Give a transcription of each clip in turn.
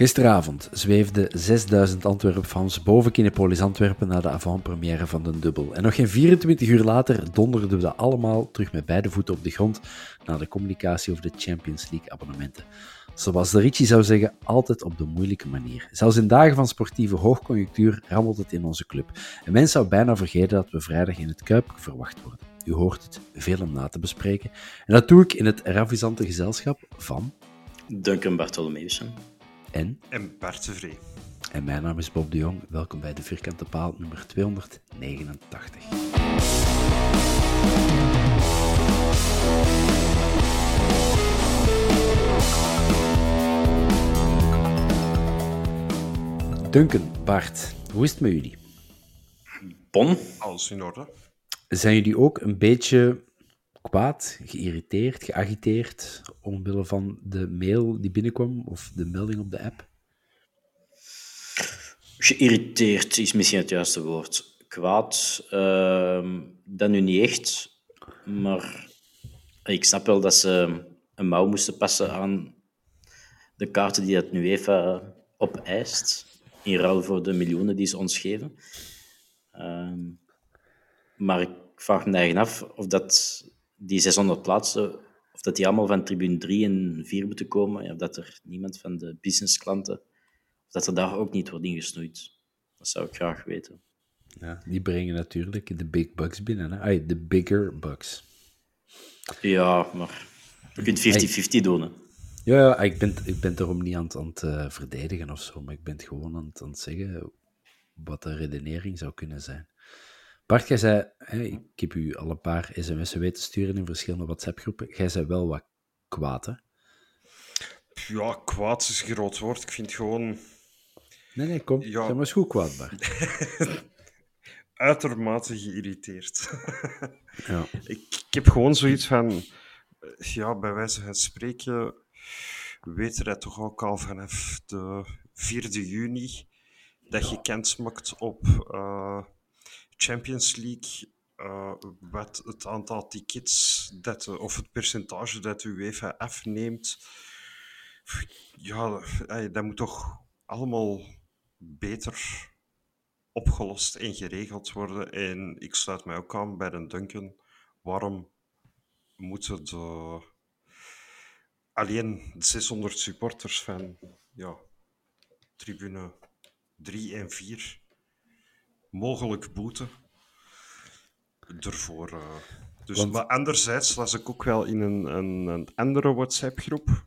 Gisteravond zweefde 6000 Antwerp-fans boven Kinepolis Antwerpen naar de avant-première van de dubbel. En nog geen 24 uur later donderden we allemaal terug met beide voeten op de grond na de communicatie over de Champions League abonnementen. Zoals de Richie zou zeggen, altijd op de moeilijke manier. Zelfs in dagen van sportieve hoogconjunctuur rammelt het in onze club. En men zou bijna vergeten dat we vrijdag in het Kuip verwacht worden. U hoort het, veel om na te bespreken. En dat doe ik in het ravissante gezelschap van... Duncan Bartolomeusen. En? En Bart Vree. En mijn naam is Bob de Jong. Welkom bij de Vierkante Paal nummer 289. Duncan, Bart, hoe is het met jullie? Bon. Alles in orde. Zijn jullie ook een beetje kwaad, geïrriteerd, geagiteerd omwille van de mail die binnenkwam of de melding op de app? Geïrriteerd is misschien het juiste woord. Kwaad, uh, dat nu niet echt. Maar ik snap wel dat ze een mouw moesten passen aan de kaarten die het nu even opeist. In ruil voor de miljoenen die ze ons geven. Uh, maar ik vraag me eigen af of dat die 600 plaatsen, of dat die allemaal van tribune 3 en 4 moeten komen, ja, of dat er niemand van de businessklanten, of dat er daar ook niet wordt ingesnoeid. Dat zou ik graag weten. Ja, die brengen natuurlijk de big bucks binnen. Hè? Ay, de bigger bucks. Ja, maar je kunt 50-50 doen. Hè. Ja, ja ik, ben, ik ben erom niet aan het, aan het uh, verdedigen of zo, maar ik ben het gewoon aan het, aan het zeggen wat de redenering zou kunnen zijn. Bart, jij zei, hè, ik heb u al een paar sms'en weten sturen in verschillende WhatsApp-groepen. Jij zei wel wat kwaad, hè? Ja, kwaad is een groot woord. Ik vind gewoon... Nee, nee, kom. Ja. Zeg maar eens goed kwaad, Bart. Uitermate geïrriteerd. ja. ik, ik, heb gewoon zoiets van... Ja, bij wijze van spreken weten wij toch ook al vanaf de 4 juni dat je maakt op... Uh, Champions League, wat het aantal tickets dat, of het percentage dat UEFA afneemt, ja, dat moet toch allemaal beter opgelost en geregeld worden. En ik sluit mij ook aan bij de Duncan. Waarom moeten de alleen 600 supporters van ja, tribune 3 en 4 mogelijk boete ervoor. Uh. Dus, Want... Maar anderzijds las ik ook wel in een, een, een andere WhatsApp-groep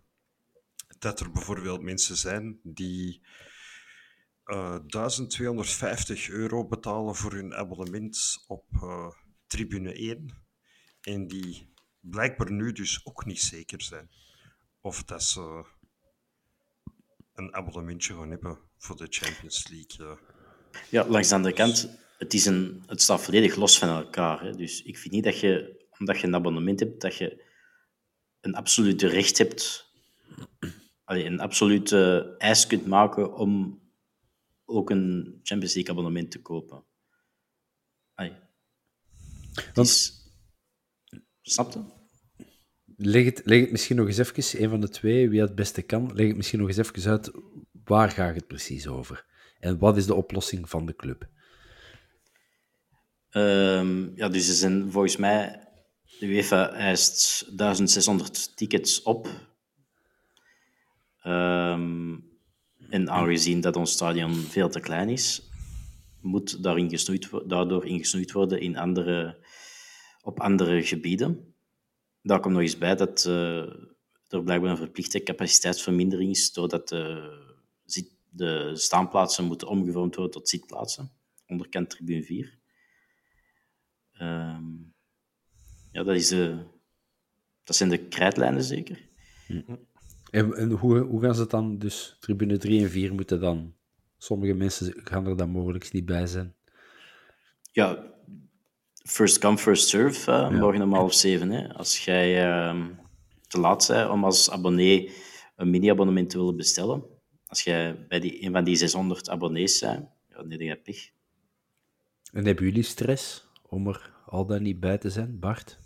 dat er bijvoorbeeld mensen zijn die uh, 1250 euro betalen voor hun abonnement op uh, tribune 1 en die blijkbaar nu dus ook niet zeker zijn of dat ze een abonnementje gaan hebben voor de Champions League. Ja, langs de andere kant, het, is een, het staat volledig los van elkaar. Hè. Dus ik vind niet dat je, omdat je een abonnement hebt, dat je een absolute recht hebt, allee, een absolute eis kunt maken om ook een Champions League abonnement te kopen. Allee. Want- is... Snap je? Leg het, leg het misschien nog eens even, een van de twee, wie het beste kan, leg het misschien nog eens even uit, waar gaat het precies over? En wat is de oplossing van de club? Ehm, ja, dus zijn volgens mij, de UEFA eist 1600 tickets op. Ehm, en aangezien dat ons stadion veel te klein is, moet daarin gesnoeid, daardoor ingesnoeid worden in andere, op andere gebieden. Daar komt nog eens bij dat eh, er blijkbaar een verplichte capaciteitsvermindering is, doordat de, zit- de staanplaatsen moeten omgevormd worden tot zitplaatsen, onderkant tribune 4. Ehm, ja, dat, is, eh, dat zijn de krijtlijnen zeker. En, en hoe, hoe gaan ze het dan, dus tribune 3 en 4 moeten dan, sommige mensen gaan er dan mogelijk niet bij zijn. Ja, first come, first serve, eh, morgen om half zeven. Hè. Als jij ehm, te laat bent om als abonnee een mini-abonnement te willen bestellen, als jij bij die, een van die 600 abonnees bent, ja, dan heb je pech. En hebben jullie stress om er al dan niet bij te zijn, Bart?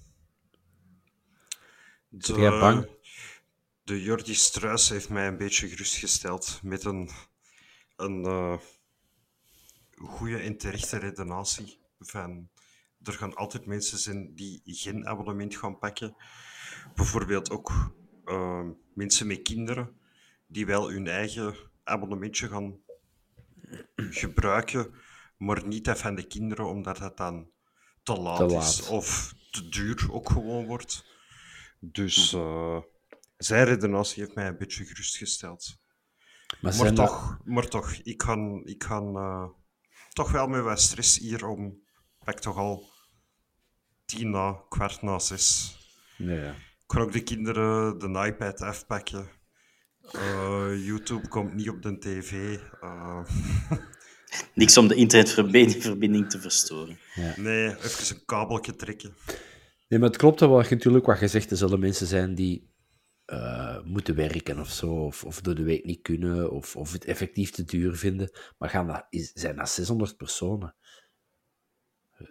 De, jij bang? de Jordi Struis heeft mij een beetje gerustgesteld met een, een eh, goede en terechte redenatie. Van, er gaan altijd mensen zijn die geen abonnement gaan pakken. Bijvoorbeeld ook eh, mensen met kinderen die wel hun eigen abonnementje gaan gebruiken, maar niet dat van de kinderen, omdat het dan te laat, Te is of te duur ook gewoon wordt. Dus eh, zijn redenatie heeft mij een beetje gerustgesteld. Maar Maar toch, maar toch, ik ga, ik ga eh, toch wel met wat stress hier om, pak toch al tien na, kwart na zes. Nee, ja. Ik kan ook de kinderen de iPad afpakken. Eh, YouTube komt niet op de tv. Eh, Niks om de internetverbinding verbinding te verstoren. nee, even een kabeltje trekken. Nee, maar het klopt wel natuurlijk wat je zegt. Er zullen mensen zijn die eh, moeten werken of zo, of, of door de week niet kunnen, of, of het effectief te duur vinden. Maar gaan dat, is, zijn dat 600 personen?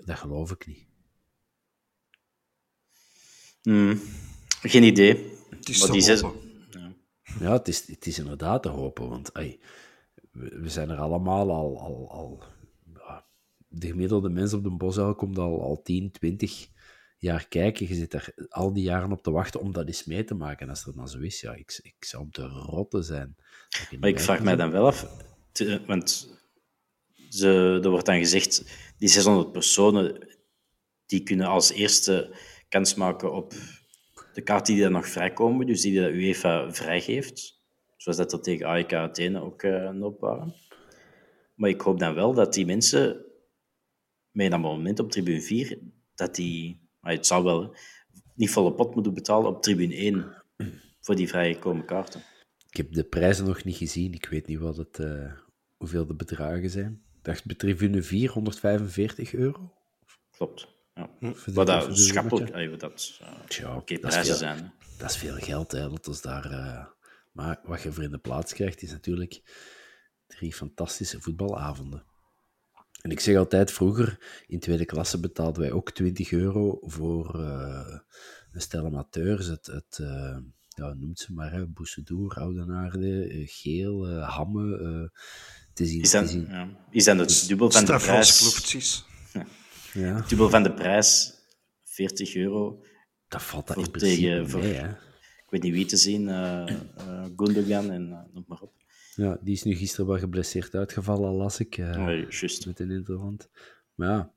Dat geloof ik niet. Hmm, geen idee. Het is Maar te die zes-. Ja, het is, het is inderdaad te hopen, want we, we zijn er allemaal al... al, al de gemiddelde mens op de bosuil komt al, al 10, 20 jaar kijken. Je zit er al die jaren op te wachten om dat eens mee te maken. En als dat dan zo is, ja, ik, ik zou om te rotten zijn. er niet Maar ik vraag mij dan wel af, te- want ze, er wordt dan gezegd, die 600 personen, die kunnen als eerste kans maken op de kaarten die dan nog vrijkomen, dus die de UEFA vrijgeeft. Zoals dat er tegen AEK Athene ook hoop waren. Maar ik hoop dan wel dat die mensen met een abonnement op tribune 4, dat die, maar het zou wel niet volle pot moeten betalen op tribune 1 voor die vrijgekomen kaarten. Ik heb de prijzen nog niet gezien. Ik weet niet wat het, eh, hoeveel de bedragen zijn. Ik dacht bij tribune 4, 145 euro. Klopt. Ja. Voor de- Wat dat schappelijk, allee, wat dat eh, Tja, oké dat is prijzen veel. zijn. hè. Dat is veel geld, hè. Dat is daar, eh, Maar wat je voor in de plaats krijgt, is natuurlijk drie fantastische voetbalavonden. En ik zeg altijd, vroeger in tweede klasse betaalden wij ook 20 euro voor eh, een stel amateurs. Het, het eh, ja, noemt ze maar, hè, Boussedour, Oudenaarde, Geel, eh, Hamme. eh, het is in- ja, is dan het dubbel van de prijs? Kloeftjes. Ja, Dubbel van de prijs, 40 euro. dat valt dat Voor in principe tegen- voor- mee, hè. Ik weet niet wie te zien, eh eh, Gundogan en uh, noem maar op. Ja, die is nu gisteren wel geblesseerd uitgevallen, las ik. eh, Nee, juist. met een interland. Maar ja.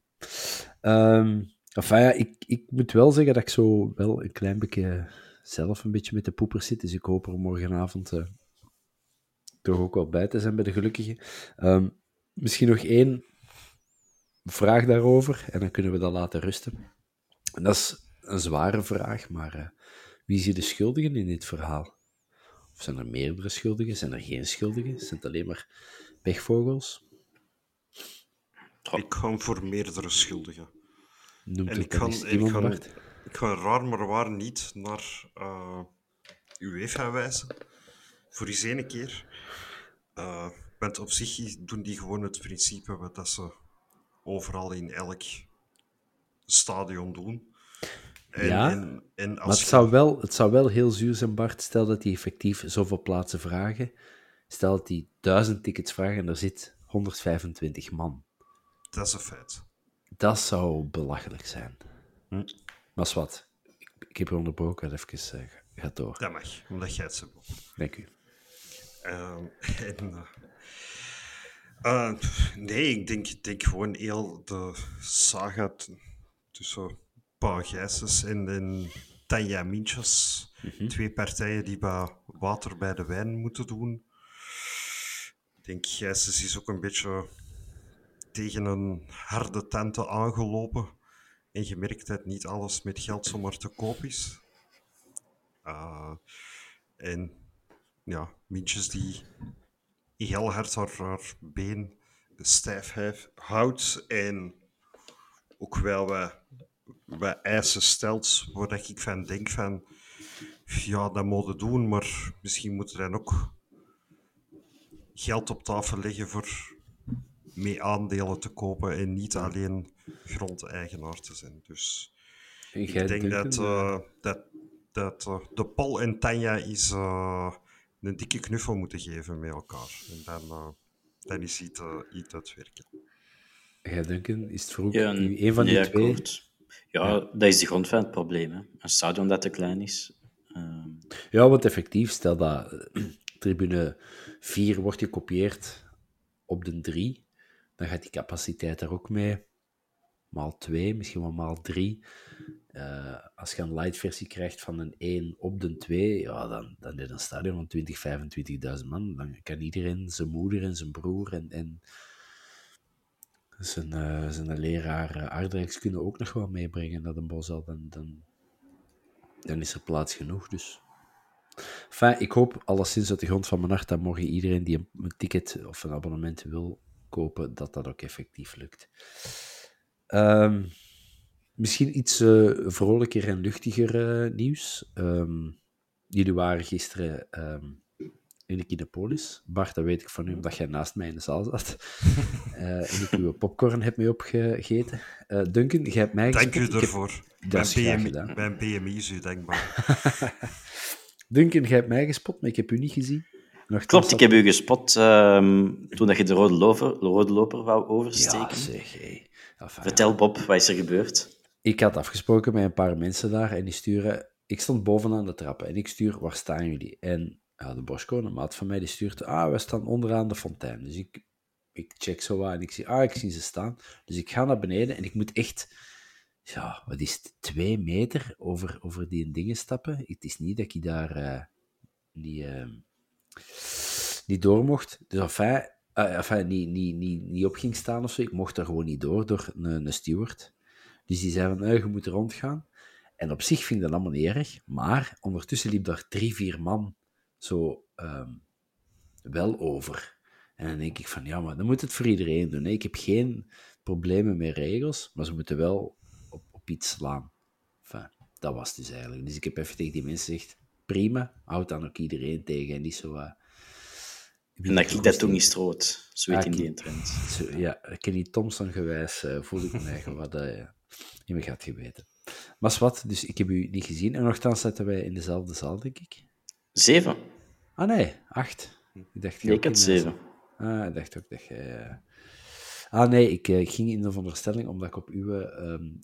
Enfin, ja ik, ik moet wel zeggen dat ik zo wel een klein beetje zelf een beetje met de poepers zit. Dus ik hoop er morgenavond eh, toch ook wel bij te zijn bij de gelukkigen. Ehm, misschien nog één vraag daarover en dan kunnen we dat laten rusten. En dat is een zware vraag, maar eh, wie zijn de schuldigen in dit verhaal? Of zijn er meerdere schuldigen? Zijn er geen schuldigen? Zijn het alleen maar pechvogels? Ik ga voor meerdere schuldigen. Noemt En ik ga, ik ga, ik ga raar maar waar niet naar uh, UEFA wijzen. Voor eens ene keer. Uh, want op zich doen die gewoon het principe wat dat ze overal in elk stadion doen. En, ja, en, en maar het, zou wel, het zou wel heel zuur zijn, Bart, stel dat die effectief zoveel plaatsen vragen. Stel dat die duizend tickets vragen en er zit 125 man. Dat is een feit. Dat zou belachelijk zijn. Hm. Maar wat, ik, ik heb je onderbroken, even uh, ga door. Dat mag, omdat jij het zo Dank u. Uh, en, uh, nee, ik denk, denk gewoon heel de saga tussen Paul Gijsens en, en Tanja Mintjes. Mhm. Twee partijen die wat water bij de wijn moeten doen. Ik denk, Gijsens is ook een beetje tegen een harde tante aangelopen. En je merkt dat niet alles met geld zomaar te koop is. Uh, en ja, Mintjes die heel hard haar, haar been stijf houdt en ook wel wat, wat eisen stelt waar ik van denk van ja, dat moeten doen, maar misschien moeten we dan ook geld op tafel leggen voor mee aandelen te kopen en niet alleen grondeigenaar te zijn. Dus ik denk dat, uh, dat, dat uh, de Paul en Tanja is uh, een dikke knuffel moeten geven met elkaar. En dan, dan is iets, iets uitwerken. Jij Duncan, is het vroeg ja, een van die ja, twee? Ja, ja, dat is de grond van het probleem. Hè. Een stadion dat te klein is. Ehm. Ja, want effectief, stel dat tribune 4 wordt gekopieerd op de 3, dan gaat die capaciteit er ook mee. Maal 2, misschien wel maal 3. Eh, als je een light versie krijgt van een 1 op de 2, ja, dan, dan is een stadion van 20, 25.000 man. Dan kan iedereen, zijn moeder en zijn broer en, en zijn, uh, zijn leraar uh, Aardrijks kunnen ook nog wel meebrengen naar de Bosal. Dan, dan, dan is er plaats genoeg. Dus. Enfin, ik hoop alleszins uit de grond van mijn hart dat morgen iedereen die een, ticket of een abonnement wil kopen, dat dat ook effectief lukt. Um, misschien iets uh, vrolijker en luchtiger nieuws. Um, jullie waren gisteren um, in de Kinepolis. Bart, dat weet ik van u, omdat jij naast mij in de zaal zat. uh, en ik uw popcorn heb mee opgegeten. Uh, Duncan, jij hebt mij Dank u ervoor. Heb... Dat mijn, BMI, mijn BMI is u denkbaar. Duncan, jij hebt mij gespot, maar ik heb u niet gezien. Nog Klopt, ik heb u gespot um, toen dat je de rode loper, de rode loper wou oversteken. Ja, zeg, hey. Vertel Bob, wat is er gebeurd? Ik had afgesproken met een paar mensen daar en die sturen... Ik stond bovenaan de trappen en ik stuur, waar staan jullie? En ja, de Bosco, een maat van mij, die stuurt, ah, we staan onderaan de fontein. Dus ik, ik check zo aan en ik zie, ah, ik zie ze staan. Dus ik ga naar beneden en ik moet echt, ja, wat is het, twee meter over, over die dingen stappen. Het is niet dat ik daar uh, niet, door mocht. Dus enfin, uh, enfin niet, niet, niet, niet op ging staan of zo. Ik mocht daar gewoon niet door, door een, een steward. Dus die zei van, je moet rondgaan. En op zich vind ik dat allemaal niet erg, maar ondertussen liep daar drie, vier man zo ehm, wel over. En dan denk ik van, ja, maar dan moet het voor iedereen doen. Ik heb geen problemen met regels, maar ze moeten wel op, op iets slaan. Enfin, dat was het dus eigenlijk. Dus ik heb even tegen die mensen gezegd, prima, houd dan ook iedereen tegen. En niet zo... Uh, en dat ik dat toen niet stroot, zo weet in die trend. Ja, Kenny Thompson gewijs uh, voel ik me eigen wat uh, in me gaat geweten. Maar wat, dus ik heb u niet gezien. En nogthans zaten wij in dezelfde zaal, denk ik. Zeven. Ah nee, acht. Ik dacht, ik had zeven. Ah, ik dacht ook dat jij... Ah nee, ik uh, ging in de veronderstelling, omdat ik op uw um,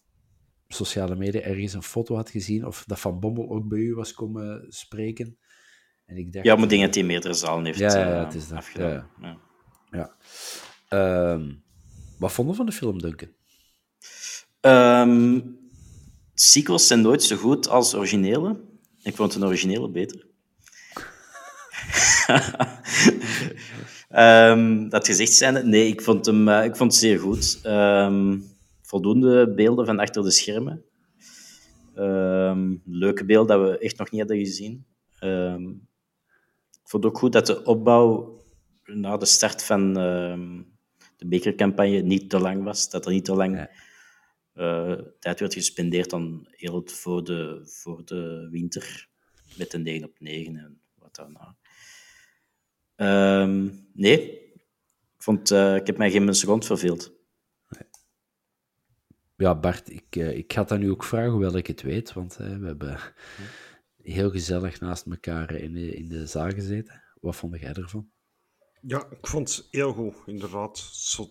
sociale media ergens een foto had gezien, of dat Van Bommel ook bij u was komen spreken. En ik dacht, ja, maar dingen die meerdere zalen heeft ja, ja, het is dat. Ja. ja. ja. Um, wat vonden van de film, Duncan? Um, sequels zijn nooit zo goed als originele. Ik vond een originele beter. um, dat gezegd zijn, nee, ik vond hem uh, ik vond het zeer goed. Um, voldoende beelden van achter de schermen. Um, leuke beelden dat we echt nog niet hadden gezien. ik vond ook goed dat de opbouw na de start van de bekercampagne niet te lang was. Dat er niet te lang tijd werd gespendeerd dan heel voor de, voor de winter met een 9 op 9 en wat daarna. Um, nee, ik, vond, uh, ik heb mij geen seconde verveeld. Ja, Bart, ik, uh, ik ga dat nu ook vragen, hoewel ik het weet, want uh, we hebben heel gezellig naast elkaar in de, in de zaal gezeten. Wat vond jij ervan? Ja, ik vond het heel goed, inderdaad. Zo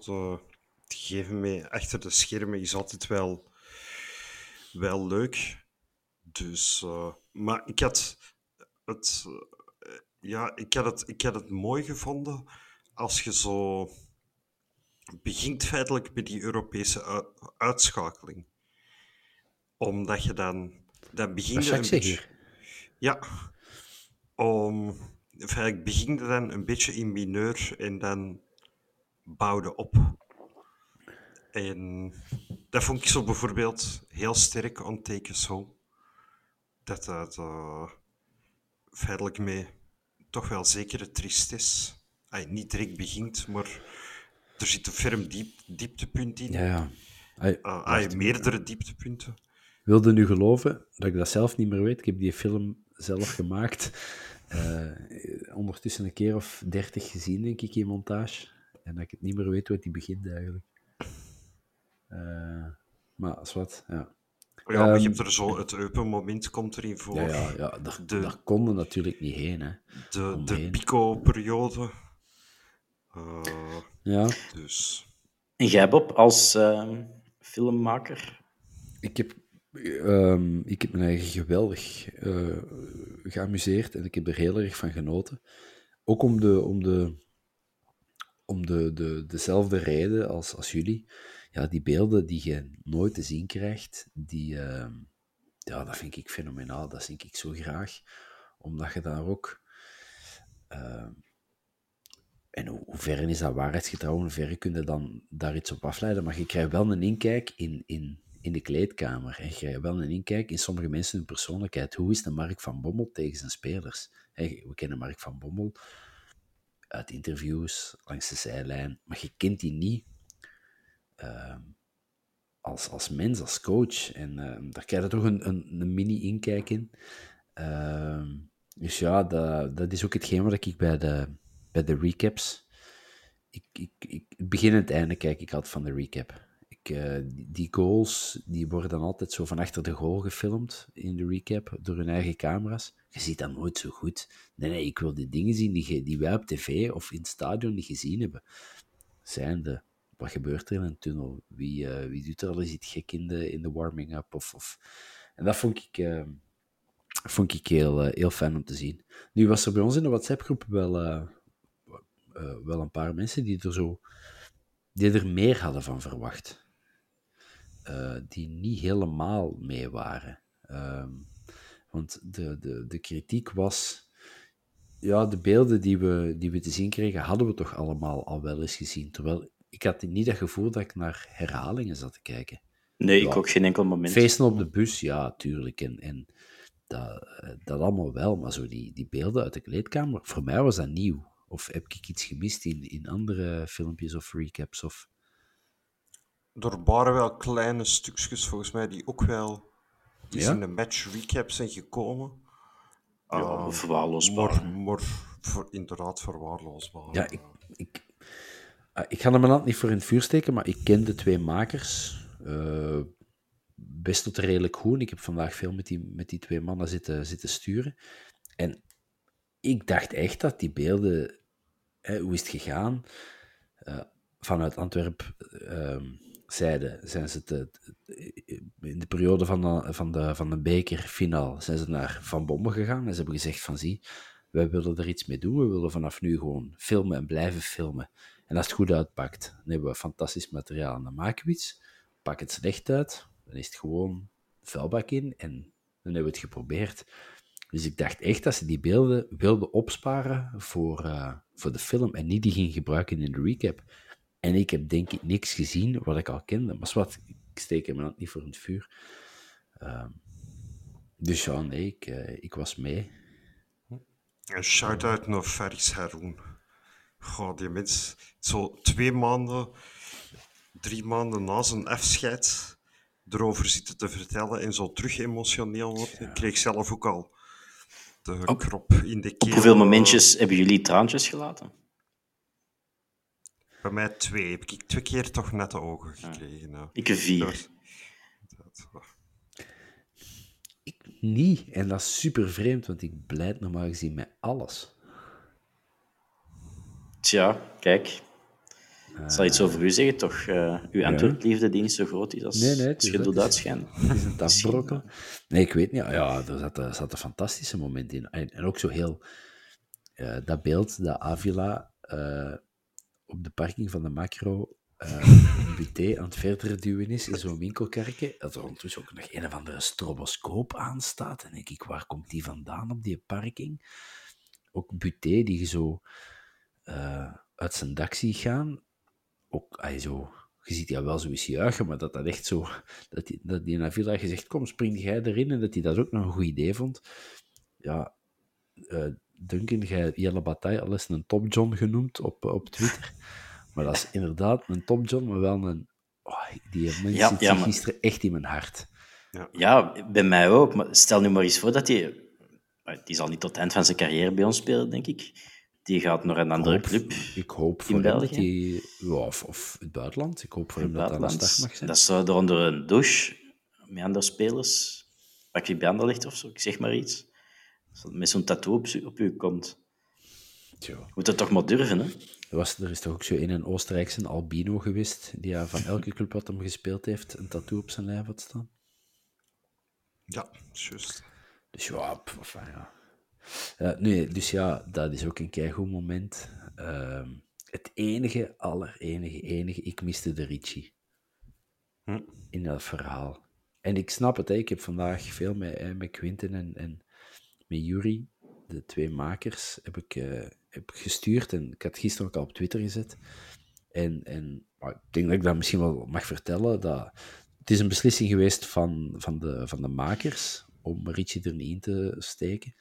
te, geven mee achter de schermen is altijd wel, wel leuk. Dus, uh, maar ik had het, uh, ja, ik had het, ik had het mooi gevonden als je zo begint feitelijk met die Europese uitschakeling. Omdat je dan, dan begint een beetje... Ja, om ik begin dan een beetje in mineur en dan bouwde op. En dat vond ik zo bijvoorbeeld heel sterk aan tekens zo. Dat dat uh, feitelijk mee toch wel zekere tristesse. Ay, niet direct begint, maar er zit een ferm diep, dieptepunt in. Ja, ja. Ay, uh, ay, meerdere dieptepunten. Wilde nu geloven dat ik dat zelf niet meer weet? Ik heb die film zelf gemaakt. Uh, ondertussen een keer of dertig gezien, denk ik, in montage. En dat ik het niet meer weet hoe die begint eigenlijk. Uh, maar als wat, ja. Ja, maar je hebt er zo, het open moment komt erin voor. Ja, ja, ja daar, de, daar konden natuurlijk niet heen. Hè, de de pico-periode. Uh, ja. Dus. En jij, Bob, als uh, filmmaker? Ik heb Um, ik heb me eigen geweldig uh, geamuseerd en ik heb er heel erg van genoten. Ook om, de, om, de, om de, de, dezelfde reden als, als jullie. Ja, die beelden die je nooit te zien krijgt, die, uh, ja, dat vind ik fenomenaal. Dat zie ik zo graag. Omdat je daar ook... Uh, en hoe, ver is dat waarheidsgetrouw? Hoe ver kun je dan daar iets op afleiden? Maar je krijgt wel een inkijk in, in in de kleedkamer. En je wel een inkijk in sommige mensen hun persoonlijkheid. Hoe is de Mark van Bommel tegen zijn spelers? We kennen Mark van Bommel uit interviews, langs de zijlijn, maar je kent die niet uh, als, als mens, als coach. En uh, daar krijg je toch een, een, een mini-inkijk in. Uh, dus ja, dat, dat is ook hetgeen wat ik bij de, bij de recaps... Ik, ik, ik, het begin en het einde kijk ik altijd van de recap. Eh, die goals die worden altijd zo van achter de goal gefilmd in de recap door hun eigen camera's. Je ziet dat nooit zo goed. Nee, nee, ik wil die dingen zien die, die wij op tv of in het stadion niet gezien hebben. Zijn de, wat gebeurt er in een tunnel? Wie, uh, wie doet er al eens iets gek in de, in de warming-up? Of, of... En dat vond ik, uh, vond ik heel, heel fijn om te zien. Nu was er bij ons in de WhatsApp-groep wel, wel een paar mensen die er zo die er meer hadden van verwacht. Eh, die niet helemaal mee waren. Ehm, want de, de, de kritiek was, ja, de beelden die we, die we te zien kregen, hadden we toch allemaal al wel eens gezien. Terwijl ik had niet dat gevoel dat ik naar herhalingen zat te kijken. Nee, ik ook geen enkel moment. Feesten op de bus, ja, tuurlijk. En, en dat, eh, dat allemaal wel, maar zo die, die beelden uit de kleedkamer, voor mij was dat nieuw. Of heb ik iets gemist in, in andere filmpjes of recaps? Of er waren wel kleine stukjes volgens mij die ook wel ja? in de match recap zijn gekomen. Ja, uh, verwaarloosbaar. Maar, maar voor, inderdaad verwaarloosbaar. Ja, ik, ik, ik ga er mijn hand niet voor in het vuur steken, maar ik ken de twee makers uh, best tot redelijk goed. Ik heb vandaag veel met die, met die twee mannen zitten, zitten sturen. En ik dacht echt dat die beelden... Hè, hoe is het gegaan? vanuit Antwerpen ehm, zeiden, zijn ze in de periode van de, van de, van de bekerfinaal zijn ze naar Van Bommel gegaan en ze hebben gezegd van zie, wij willen er iets mee doen, we willen vanaf nu gewoon filmen en blijven filmen. Als het goed uitpakt, dan hebben we fantastisch materiaal en dan maken we iets. Pak het slecht uit, dan is het gewoon vuilbak in en dan hebben we het geprobeerd. Dus ik dacht echt dat ze die beelden wilden opsparen voor, uh, voor de film en niet die gingen gebruiken in de recap. En ik heb denk ik niks gezien wat ik al kende. Maar wat, ik steek hem niet voor het vuur. Uh, dus ja, nee, ik, uh, ik was mee. Een shout-out naar Faris Haroun. Goh, die mens, zo twee maanden, drie maanden na zijn afscheid, erover zitten te vertellen en zo terug emotioneel wordt. Ik kreeg zelf ook al de Op- krop in de keel. Op hoeveel momentjes hebben jullie traantjes gelaten? Bij mij twee. Heb ik twee keer toch nette ogen gekregen. Nou. Ik een vier. Dat dat- Ik niet. En dat is super vreemd, want ik blijd normaal gezien met alles. Tja, kijk. Ik zal iets over u zeggen, toch? eh uw Antwerp-liefde die niet zo groot is als, Nee, nee, het is het is- een. Nee, ik weet niet. Ja, er zat, er zat een fantastische moment in. En, en ook zo heel... eh, dat beeld dat Avila eh, op de parking van de macro eh buté aan het verder duwen is in zo'n winkelkerkje, dat er ondertussen ook nog een of andere stroboscoop aanstaat. En denk ik, waar komt die vandaan op die parking? Ook buté die je zo eh, uit zijn dak gaan. Ook, zo, je ziet die wel zo eens juichen, maar dat dat echt zo... Dat die, dat die Avila gezegd, kom, spring jij erin. En dat hij dat ook nog een goed idee vond. Ja, eh Duncan, jij Jelle Bataille al eens een Top John genoemd op, op Twitter. Maar dat is inderdaad een Top John, maar wel een... Oh, die mens Ja, zit ja, maar- gisteren echt in mijn hart. Ja, bij mij ook. Maar stel nu maar eens voor dat hij... Die zal niet tot het eind van zijn carrière bij ons spelen, denk ik. Die gaat naar een andere hoop- club Ik hoop in voor hem dat België. hij... Ja, of, of het buitenland. Ik hoop voor in hem het dat dat aan de buitenland. start mag zijn. Dat zou er onder een douche met andere spelers... Pak je bij Anderlecht of zo, ik zeg maar iets. Met zo'n tattoo op, op je kont. Je moet het toch maar durven, hè? Er, was, er is toch ook zo in een Oostenrijkse albino geweest, die ja, van elke club wat hem gespeeld heeft, een tattoo op zijn lijf had staan. Ja, juist. Dus ja, pff, enfin, ja. Nee, dus ja, dat is ook een keigoed moment. Ehm, het enige, allerenige, enige, ik miste de Ricci. Hm. In dat verhaal. En ik snap het, hè. ik heb vandaag veel met, hè, met Quinten en, en met Yuri, de twee makers, heb ik, eh, heb gestuurd. En ik had gisteren ook al op Twitter gezet. En, en maar ik denk dat ik dat misschien wel mag vertellen. Dat, het is een beslissing geweest van, van, de, van de makers om Ricci er niet in te steken.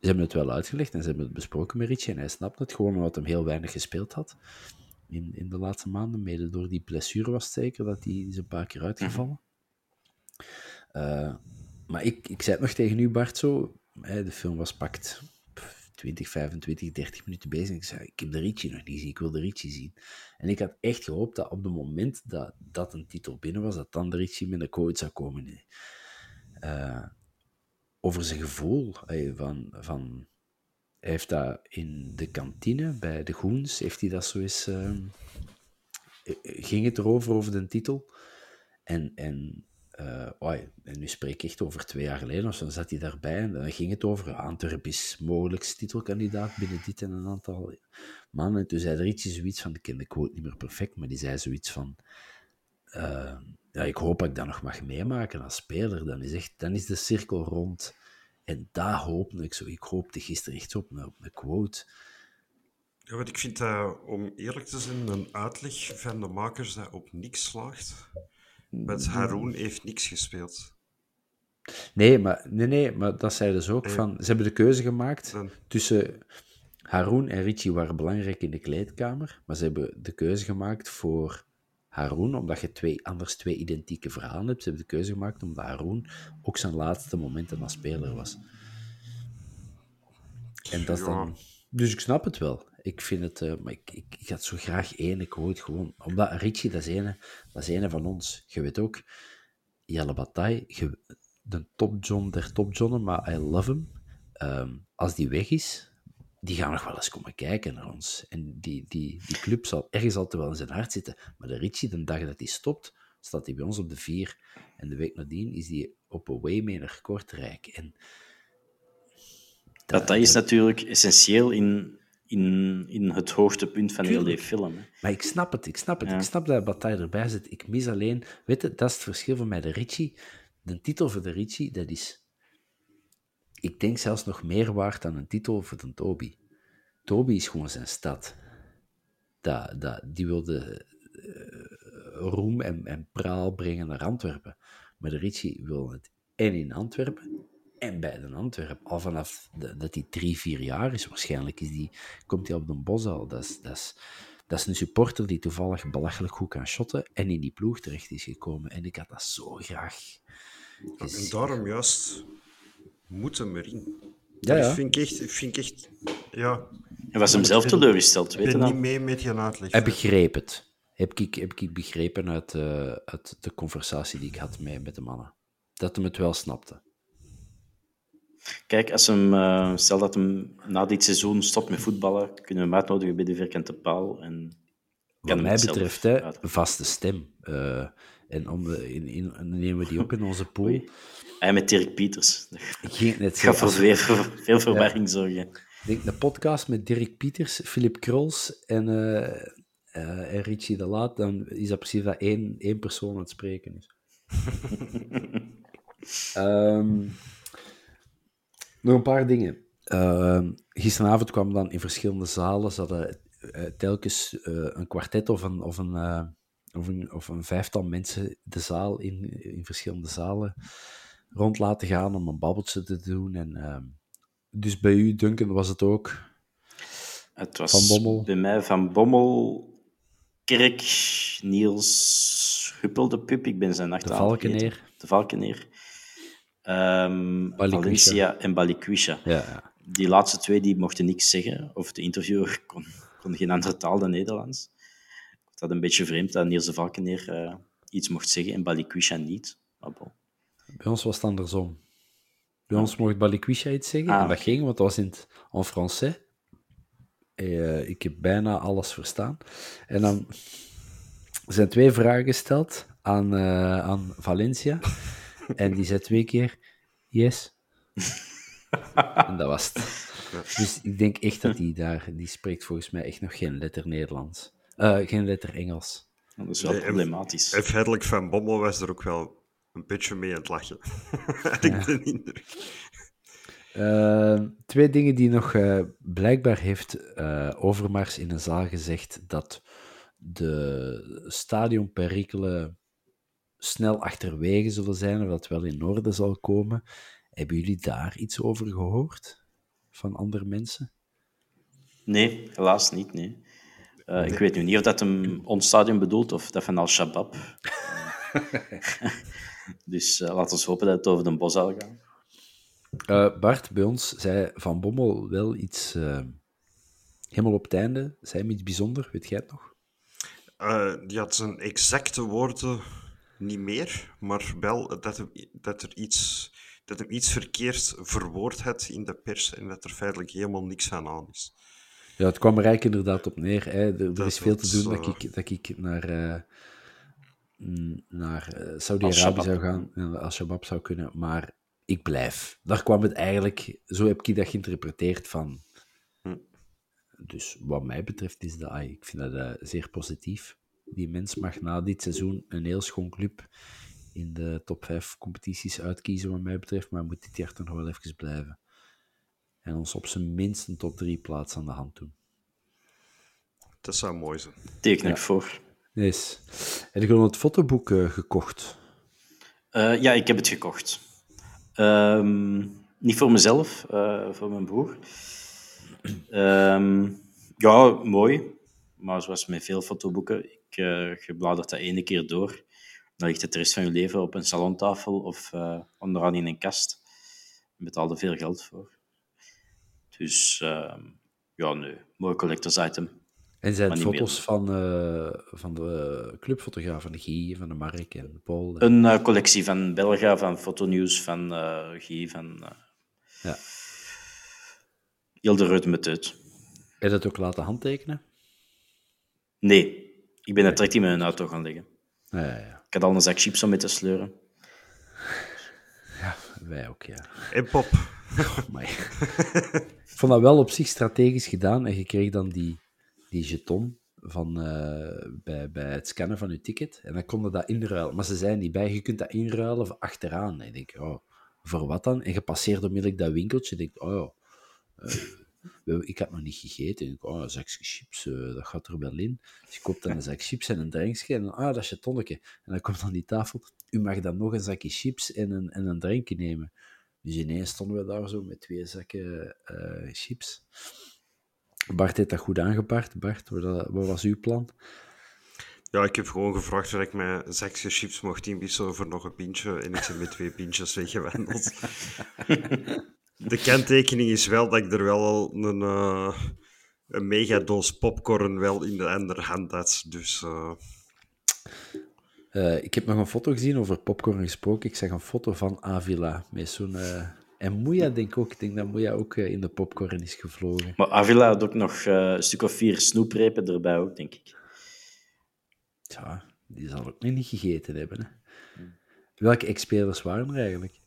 Ze hebben het wel uitgelegd en ze hebben het besproken met Ricci. En hij snapt het gewoon omdat hij heel weinig gespeeld had in, in de laatste maanden. Mede door die blessure was het zeker dat hij is een paar keer uitgevallen. Eh, maar ik, ik zei het nog tegen u, Bart, zo. De film was pakt pff, 20, 25, 30 minuten bezig. Ik zei, ik heb de Ricci nog niet gezien, ik wil de Ricci zien. En ik had echt gehoopt dat op het moment dat, dat een titel binnen was, dat dan de Ricci met een quote zou komen. Eh, over zijn gevoel. van, van, hij heeft dat in de kantine bij de Goens, heeft hij dat zo eens... ehm, eh, ging het erover, over de titel. En, en, eh, oei, en nu spreek ik echt over twee jaar geleden, of dan zat hij daarbij en dan ging het over Antwerp is mogelijk titelkandidaat binnen dit en een aantal maanden. En toen zei Ritchie zoiets van, ik ken de quote niet meer perfect, maar die zei zoiets van, eh, ja, ik hoop dat ik dat nog mag meemaken als speler. Dan is, echt, dan is de cirkel rond. En daar hoopte ik zo. Ik hoopte gisteren echt op een, op een quote. Ja, want ik vind dat, om eerlijk te zijn, een uitleg van de makers dat op niks slaagt. Want Haroon heeft niks gespeeld. Nee, maar, nee, nee, maar dat zeiden ze ook. Nee. Van, ze hebben de keuze gemaakt tussen... Haroon en Richie waren belangrijk in de kleedkamer, maar ze hebben de keuze gemaakt voor Haroon, omdat je twee, anders twee identieke verhalen hebt. Ze hebben de keuze gemaakt omdat Haroon ook zijn laatste momenten als speler was. En dat is dan... Dus ik snap het wel. Ik vind het... eh, maar ik, ik, ik had zo graag ene quote gewoon... Omdat Richie, dat is ene, dat is ene van ons. Je weet ook, Jelle Bataille, je- de top John der top Johnnen, maar I love him. Ehm, als die weg is, die gaan nog wel eens komen kijken naar ons. En die, die, die club zal ergens altijd wel in zijn hart zitten. Maar de Richie, de dag dat hij stopt, staat hij bij ons op de vier. En de week nadien is hij op een way mee naar Kortrijk. En Dat, dat is natuurlijk essentieel in, in, in het hoogtepunt van heel die film. Hè. Maar ik snap het, ik snap het. Ja. Ik snap dat Bataille erbij zit. Ik mis alleen... Weet je, dat is het verschil van mij. De Ritchie, de titel voor de Ritchie, dat is... Ik denk zelfs nog meer waard dan een titel voor de Toby. Toby is gewoon zijn stad. Dat, dat, die wilde eh, roem en, en praal brengen naar Antwerpen. Maar de Ritchie wil het en in Antwerpen en bij de Antwerpen. Al vanaf de- dat hij drie, vier jaar is waarschijnlijk, is die, komt hij op de bos al. Dat is, dat is, Dat is een supporter die toevallig belachelijk goed kan shotten en in die ploeg terecht is gekomen. En ik had dat zo graag En daarom juist moeten we erin. Ja, Dat ja. vind ik echt... Vind ik echt ja, En was hem zelf teleurgesteld, ik weet je ben dat? niet mee met je uitleg. Hij begreep het. Heb ik, heb ik begrepen uit, eh, uit de conversatie die ik had met, met de mannen. Dat hem het wel snapte. Kijk, als hem, eh, stel dat hem na dit seizoen stopt met voetballen, kunnen we hem uitnodigen bij de vierkante paal. En Wat mij betreft, hè, vaste stem. Eh, en om, de- in, in, nemen we die op in onze pool. Oei. Hij met Dirk Pieters. Ging net gaat voor veel, veel verwarring zorgen. ik denk een podcast met Dirk Pieters, Philip Krols en, en Richie de Laat, dan is dat precies dat één, één persoon aan het spreken is. Ehm, nog een paar dingen. Ehm, gisteravond kwam dan in verschillende zalen, ze hadden eh, telkens een kwartet of een, of, een, of, een, of een vijftal mensen de zaal in, in verschillende zalen rond laten gaan om een babbeltje te doen. En, ehm, dus bij u, Duncan, was het ook. Het was Van Bommel. bij mij Van Bommel, Kerk, Niels, Huppel de Pup, ik ben zijn achternaam Valkeneer. vergeten. De Valkeneer. Ehm. Valencia en Balikwisha. Ja, ja. Die laatste twee die mochten niks zeggen, of de interviewer kon, kon geen andere taal dan Nederlands. Dat een beetje vreemd dat Niels de Valkeneer eh, iets mocht zeggen en Balikwisha niet. Maar bon. Bij ons was het andersom. Bij ons mocht Balikwisha iets zeggen, Ah, en dat oké. ging, want dat was in het en français. Eh, ik heb bijna alles verstaan. En dan zijn twee vragen gesteld aan, eh, aan Valencia. en die zei twee keer, yes. en dat was het. Dus ik denk echt dat die daar, die spreekt volgens mij echt nog geen letter Nederlands. Eh, geen letter Engels. Dat is wel Nee, en- problematisch. En feitelijk van Bommel was er ook wel een beetje mee aan het lachen. Had ik de indruk. Eh, twee dingen die nog eh, blijkbaar heeft eh, Overmars in een zaal gezegd dat de stadionperikelen snel achterwege zullen zijn, of dat wel in orde zal komen. Hebben jullie daar iets over gehoord van andere mensen? Nee, helaas niet. Nee. Eh, Ik weet nu niet of dat hem ons stadion bedoelt of dat van Al-Shabaab. dus eh, laten we hopen dat het over de bos zal gaan. Eh, Bart, bij ons zei Van Bommel wel iets eh, helemaal op het einde. Zei hem iets bijzonder, weet jij het nog? Eh, die had zijn exacte woorden niet meer, maar wel dat, hem, dat er iets, dat hem iets verkeerd verwoord had in de pers en dat er feitelijk helemaal niks aan aan is. Ja, het kwam er eigenlijk inderdaad op neer. Hè. Er, er is veel te doen dat eh, ik, dat ik naar, eh, mm, naar eh, Saudi-Arabië zou gaan en Al-Shabaab zou kunnen, maar ik blijf. Daar kwam het eigenlijk, zo heb ik dat geïnterpreteerd van. Hm. Dus wat mij betreft is dat, ai, ik vind dat zeer positief. Die mens mag na dit seizoen een heel schoon club in de top 5 competities uitkiezen, wat mij betreft, maar moet dit jaar toch nog wel even blijven. En ons op zijn minst een top 3 plaats aan de hand doen. Dat zou mooi zijn. Teken ik voor. Yes. Heb je gewoon het fotoboek eh, gekocht? Eh, ja, ik heb het gekocht. Ehm, niet voor mezelf, eh, voor mijn broer. Ehm, ja, mooi. Maar zoals met veel fotoboeken, ik eh je bladert dat ene keer door. Dan ligt het de rest van je leven op een salontafel of eh, onderaan in een kast. Je betaalt er veel geld voor. Dus ehm, ja, nee, mooi collectors item. En zijn foto's meer. van, eh, van de clubfotograaf, van de Guy, van de Mark en de Paul? Een eh, collectie van Belga, van Fotonews, van eh Guy, van eh Ja. Hilde Reut met uit. Heb je dat ook laten handtekenen? Nee, ik ben het direct in mijn auto gaan leggen. Ja, ja, ja. Ik had al een zak chips om mee te sleuren. Wij ook, ja. En pop. Maar ik vond dat wel op zich strategisch gedaan. En je kreeg dan die, die jeton van, eh, bij, bij het scannen van je ticket. En dan kon je dat inruilen. Maar ze zijn niet bij. Je kunt dat inruilen voor achteraan. En ik denk, oh, voor wat dan? En je passeert onmiddellijk dat winkeltje. Ik denk, oh, eh, ik had nog niet gegeten. En ik, oh, een zakje chips, eh, dat gaat er wel in. Dus ik koop dan een zak chips en een drankje. En ah, dat is je tonnetje. En dan komt aan die tafel. U mag dan nog een zakje chips en een, en een drankje nemen. Dus ineens stonden we daar zo met twee zakken eh, chips. Bart heeft dat goed aangepakt. Bart, wat was uw plan? Ja, ik heb gewoon gevraagd of ik mij zes chips mocht inwisselen voor nog een pintje. En ik ben met twee pintjes weggewandeld. de kenttekening is wel dat ik er wel een, uh, een megadoos popcorn wel in de andere hand had. Dus... Uh... Uh, ik heb nog een foto gezien over popcorn gesproken. Ik zag een foto van Avila met zo'n... En Moeja denk ik ook. Ik denk dat Moeja ook in de popcorn is gevlogen. Maar Avila had ook nog een stuk of vier snoeprepen erbij ook, denk ik. Ja, die zal ook nog niet gegeten hebben. Hè. Welke ex-spelers waren er eigenlijk?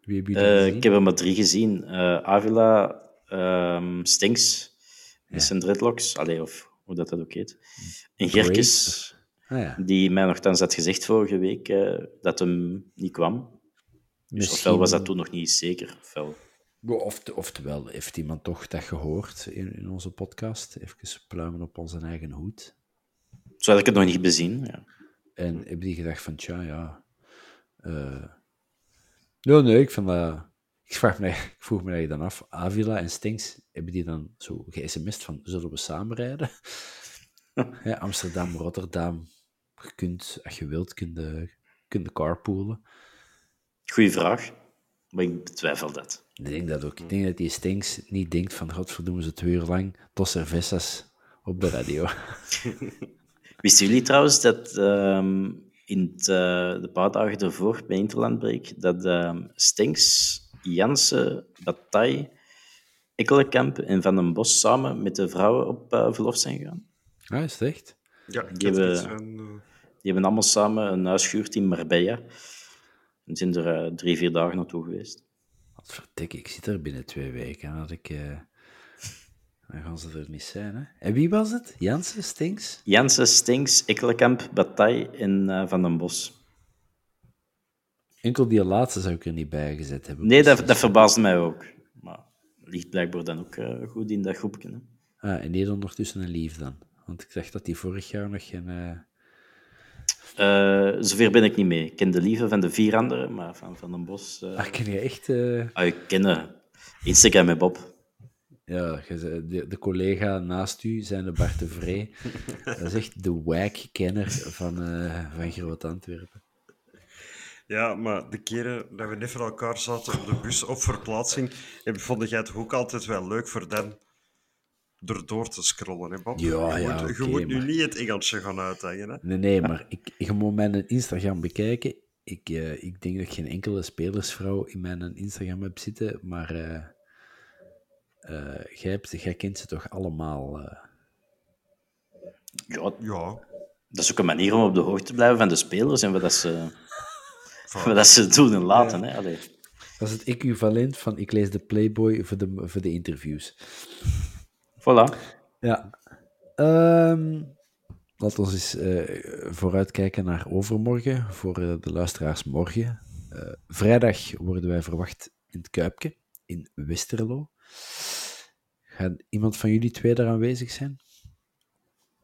Wie heb je ik heb er maar drie gezien. Avila, um, Stinks, ja. zijn dreadlocks, allee, of hoe dat, dat ook heet. En Gerkes, ah, ja. die mij nogthans had gezegd vorige week uh, dat hem niet kwam. Dus ofwel was dat toen nog niet zeker, ofwel... Of, oftewel heeft iemand toch dat gehoord in, in onze podcast. Even pluimen op onze eigen hoed. Zo had ik het nog niet bezien. Ja. En heb die gedacht van, tja, ja... Uh... Nee, nee, ik vind dat... Ik, vraag me, ik vroeg me dan af, Avila en Stinks, hebben die dan zo ge-sms'd van, zullen we samenrijden? ja, Amsterdam, Rotterdam. Je kunt, als je wilt, kun je, kun je carpoolen. Goeie vraag, maar ik betwijfel dat. Ik denk dat ook. Ik denk dat die Stinks niet denkt van, godverdomme ze twee uur lang tot cervezas op de radio. Wisten jullie trouwens dat um, in uh, de paar dagen ervoor bij Interlandbreek dat um, Stinks, Jansen, Bataille, Ekkelenkamp en Van den Bos samen met de vrouwen op uh, verlof zijn gegaan? Ah, is het echt? Ja, die hebben, zijn, uh... die hebben allemaal samen een huis gehuurd in Marbella. En zijn er drie, vier dagen naartoe geweest. Wat verdik, ik zit er binnen twee weken. Had ik dan gaan ze er niet zijn, hè? En wie was het? Jansen, Stinks? Jansen, Stinks, Ekkelenkamp, Bataille en uh, Van den Bos. Enkel die laatste zou ik er niet bij gezet hebben. Nee, dat, dat verbaast mij ook. Maar ligt blijkbaar dan ook uh, goed in dat groepje. Hè? Ah, en die ondertussen een lief dan? Want ik dacht dat die vorig jaar nog geen... Uh... Uh, zover ben ik niet mee. Ik ken de lieve van de vier anderen, maar van Van den Bos... Uh... Ah, ken je echt... Ah, ik ken Instagram met Bob. Ja, de, de collega naast u, zijn de Bart de Vree. dat is echt de whack-kenner van, uh, van Groot-Antwerpen. Ja, maar de keren dat we net voor elkaar zaten op de bus op verplaatsing, vond jij het ook altijd wel leuk voor dan erdoor te scrollen, hè Bob? Ja, je ja, moet, je moet nu niet het Engeltje gaan uithangen, hè? Nee, nee, maar ik, je moet mijn Instagram bekijken. Ik, uh, ik denk dat ik geen enkele spelersvrouw in mijn Instagram heb zitten, maar... Uh, uh, jij, hebt, jij kent ze toch allemaal? Uh... Ja, ja. Dat is ook een manier om op de hoogte te blijven van de spelers en wat, dat ze, wat dat ze doen en laten. Ja. Hè? Allee. Dat is het equivalent van ik lees de Playboy voor de, voor de interviews. Voilà. Ja. Um, laten we eens uh, vooruitkijken naar overmorgen, voor uh, de luisteraars morgen. Uh, vrijdag worden wij verwacht in het Kuipje, in Westerlo. Gaat iemand van jullie twee daar aanwezig zijn?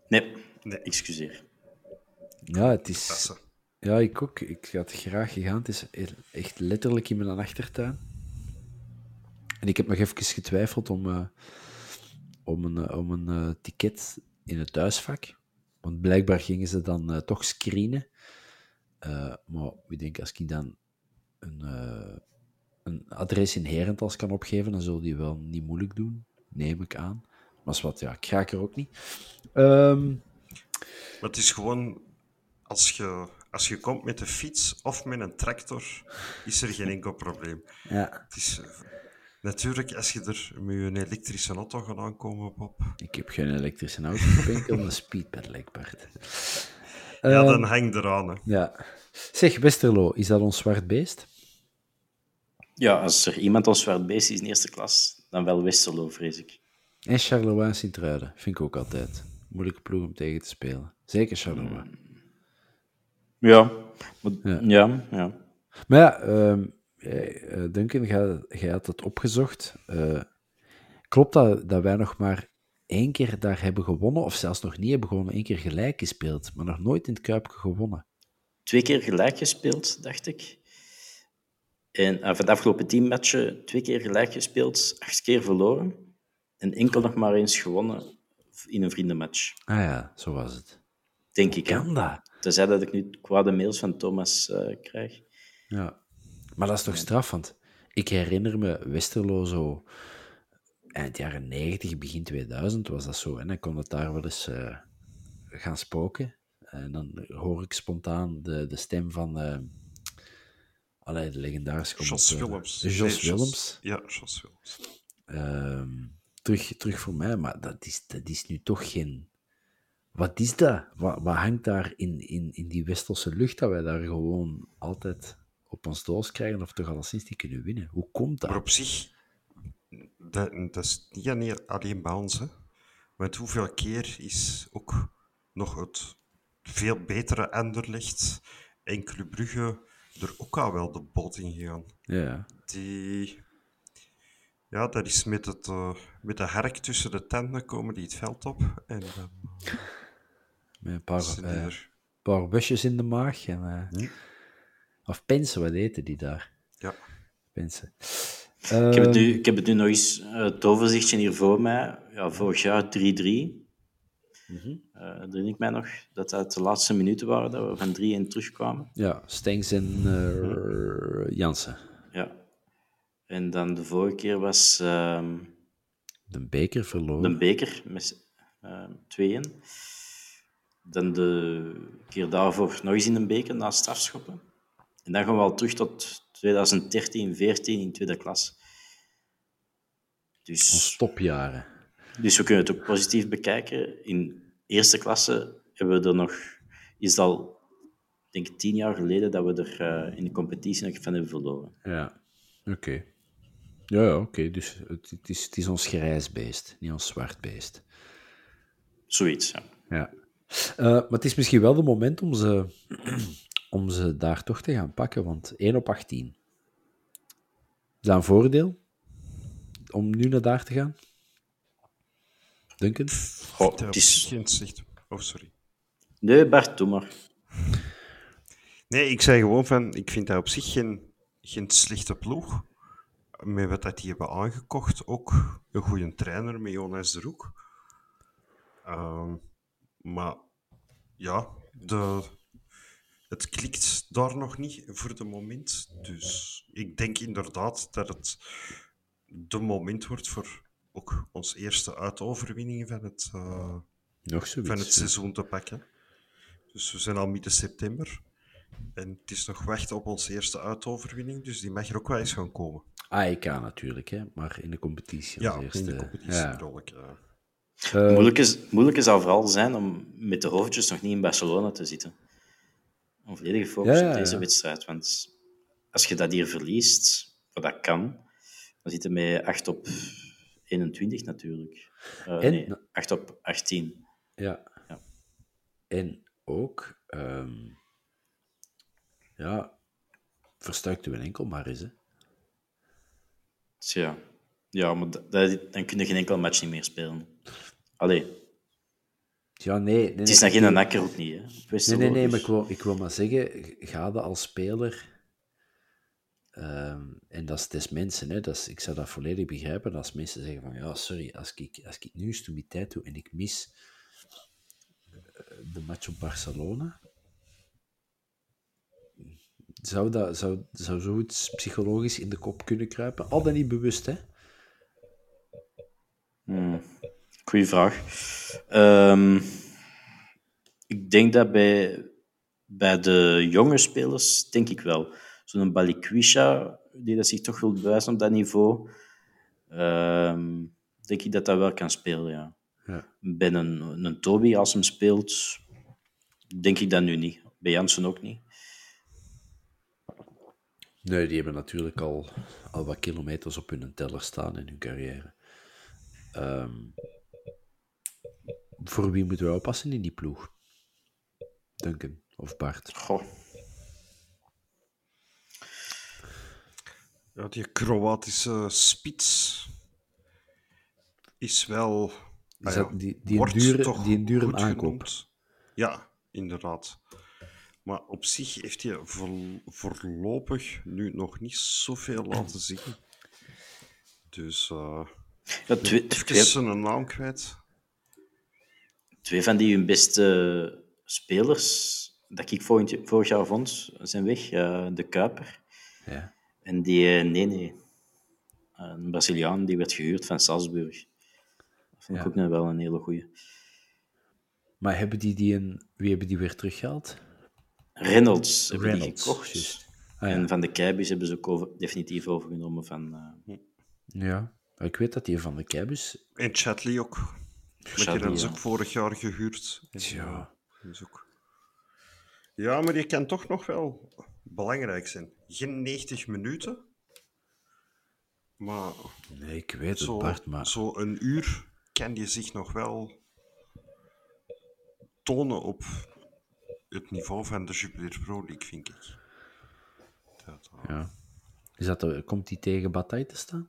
Nee, nee. excuseer. Ja, het is... Ja, ik ook. Ik had graag gegaan. Het is echt letterlijk in mijn achtertuin. En ik heb nog even getwijfeld om, uh, om een, uh, om een uh, ticket in het thuisvak. Want blijkbaar gingen ze dan toch screenen. maar ik denk, als ik dan een, een adres in Herentals kan opgeven, dan zullen die wel niet moeilijk doen neem ik aan. Maar wat, ja, ik raak er ook niet. Um... Maar het is gewoon, als je, als je komt met de fiets of met een tractor, is er geen enkel probleem. Ja. Het is, natuurlijk, als je er met een elektrische auto gaat aankomen, op. Ik heb geen elektrische auto, ik ben enkel een speedpedelec, Bart. Ja, um, dan hangt eraan. Hè. Ja. Zeg, Westerlo, is dat ons zwart beest? Ja, als er iemand ons zwart beest is in eerste klas, dan wel Westerlo, vrees ik. En Charleroi en Sint-Truiden, vind ik ook altijd. Moeilijke ploeg om tegen te spelen. Zeker Charleroi. Ja, ja. ja. Maar ja, uh, Duncan, jij, had het opgezocht. Uh, klopt dat, dat wij nog maar één keer daar hebben gewonnen, of zelfs nog niet hebben gewonnen, één keer gelijk gespeeld, maar nog nooit in het Kuip gewonnen? Twee keer gelijk gespeeld, dacht ik. En uh, van de afgelopen tien matchen twee keer gelijk gespeeld, acht keer verloren. en enkel nog maar eens gewonnen in een vriendenmatch. Ah ja, zo was het. Denk ik. Kan dat? Tenzij dat ik nu kwade mails van Thomas uh, krijg. Ja. Maar dat is toch straf, want ik herinner me Westerlo zo eind jaren 90, begin 2000 was dat zo. En dan kon het daar wel eens uh, gaan spoken. En dan hoor ik spontaan de, de stem van uh, allee, de legendarische Jos Willems. Jos nee, Willems. Ja, Jos Willems. Uh, terug, terug voor mij, maar dat is, dat is nu toch geen... Wat is dat? Wat, wat hangt daar in, in, in die Westelse lucht dat wij daar gewoon altijd op ons doos krijgen of toch alleszins die kunnen winnen? Hoe komt dat? Maar op zich, dat, dat is niet alleen bij ons. Hè. Want hoeveel keer is ook nog het veel betere Anderlecht en Club Brugge er ook al wel de bot in gegaan. Ja. Die... Ja, dat is met, het, uh, met de herk tussen de tenten komen die het veld op. En, uh, met een paar, uh, paar busjes in de maag. En, hm? Of pensen, wat eten die daar? Ja. Pensen. Ik heb, het nu, ik heb het nu nog eens, het overzichtje hier voor mij. Ja, vorig jaar 3-3. Mm -hmm. uh, herinner ik mij nog dat het de laatste minuten waren dat we van 3-1 terugkwamen. Ja, Stengs en uh, Jansen. Ja. En dan de vorige keer was... Uh, de beker verloren. De beker met uh, 2-1. Dan de keer daarvoor nog eens in een beker na strafschoppen. En dan gaan we al terug tot 2013, 14 in tweede klas. Dus, Stopjaren. Dus we kunnen het ook positief bekijken. In eerste klasse hebben we er nog, is het al, denk ik, tien jaar geleden dat we er uh, in de competitie nog van hebben verloren. Ja, oké. Okay. Ja, ja oké. Okay. Dus het, het, is, het is ons grijs beest, niet ons zwart beest. Zoiets, ja. ja. Uh, maar het is misschien wel het moment om ze om ze daar toch te gaan pakken, want 1 op 18. Is dat een voordeel? Om nu naar daar te gaan? Duncan? Oh, het is... Geen zicht. Oh, sorry. Nee, Bart, doe maar. Nee, ik zei gewoon van, ik vind dat op zich geen, geen slechte ploeg. Met wat dat die hebben aangekocht, ook een goede trainer met Jonas de Roek. Uh, maar ja, de, het klikt daar nog niet voor het moment. Dus ik denk inderdaad dat het de moment wordt voor ook onze eerste uitoverwinning van het, uh, nog van het seizoen te pakken. Dus we zijn al midden september. En het is nog wachten op onze eerste uitoverwinning, dus die mag er ook wel eens gaan komen. AEK natuurlijk, hè? maar in de competitie. Ja, eerste. in de competitie ja. ik, ja. Uh, moeilijk, is, moeilijk zou vooral zijn om met de hoofdjes nog niet in Barcelona te zitten een volledige focus ja, op deze wedstrijd. Want als je dat hier verliest, wat dat kan, dan zit je met 8 op 21 natuurlijk. Uh, en, nee, 8 op 18. Ja. ja. En ook, um, ja, verstuikt u een enkel maar eens. Hè. Ja. ja, maar dat, dan kun je geen enkel match niet meer spelen. Allee, ja, nee, nee, het is nog geen nakker ook niet. Hè? Nee, nee, nee, maar ik wil, ik wil maar zeggen, ga je als speler, um, en dat is des mensen, hè, dat is, ik zou dat volledig begrijpen, als mensen zeggen van, ja, sorry, als ik, als ik nu tijd doe en ik mis eh, de match op Barcelona, zou, dat, zou, zou zoiets psychologisch in de kop kunnen kruipen? Al dan niet bewust, hè? Hmm. Goeie vraag. Um, ik denk dat bij, bij de jonge spelers, denk ik wel. Zo'n Balikwisha, die dat zich toch wil bewijzen op dat niveau, um, denk ik dat dat wel kan spelen, ja. ja. Bij een, een Toby, als hem speelt, denk ik dat nu niet. Bij Jansen ook niet. Nee, die hebben natuurlijk al, al wat kilometers op hun teller staan in hun carrière. Um, voor wie moeten we oppassen in die ploeg? Duncan of Bart? Goh. Ja, die Kroatische spits is wel. Is dat ah die, die, dure, die een dure aankoop? Ja, inderdaad. Maar op zich heeft hij voorlopig nu nog niet zoveel laten zien. Dus. Uh... Ja, twee, twee, zijn naam kwijt. Twee van die hun beste spelers dat ik vorig, vorig jaar vond, zijn weg. Eh, de Kuiper Ja. en die eh, Nene, een Braziliaan, die werd gehuurd van Salzburg. Dat vond ik Ja. ook nog wel een hele goeie. Maar hebben die, die een, wie hebben die weer teruggehaald? Reynolds hebben die Reynolds, gekocht. juist. Ah, ja. En van de Keibus hebben ze ook over, definitief overgenomen van eh Ja, ik weet dat die van de Keibus... En Chatley ook. Lekker, dat is ja. ook vorig jaar gehuurd. Eh, is ook... Ja, maar die kan toch nog wel belangrijk zijn. Geen 90 minuten. Maar Nee, ik weet het, zo, Bart, maar... zo een uur kan je zich nog wel tonen op het niveau van de Jupiler Pro League, vind ik. Dat, eh, Ja. Is dat er, komt die tegen Bataille te staan?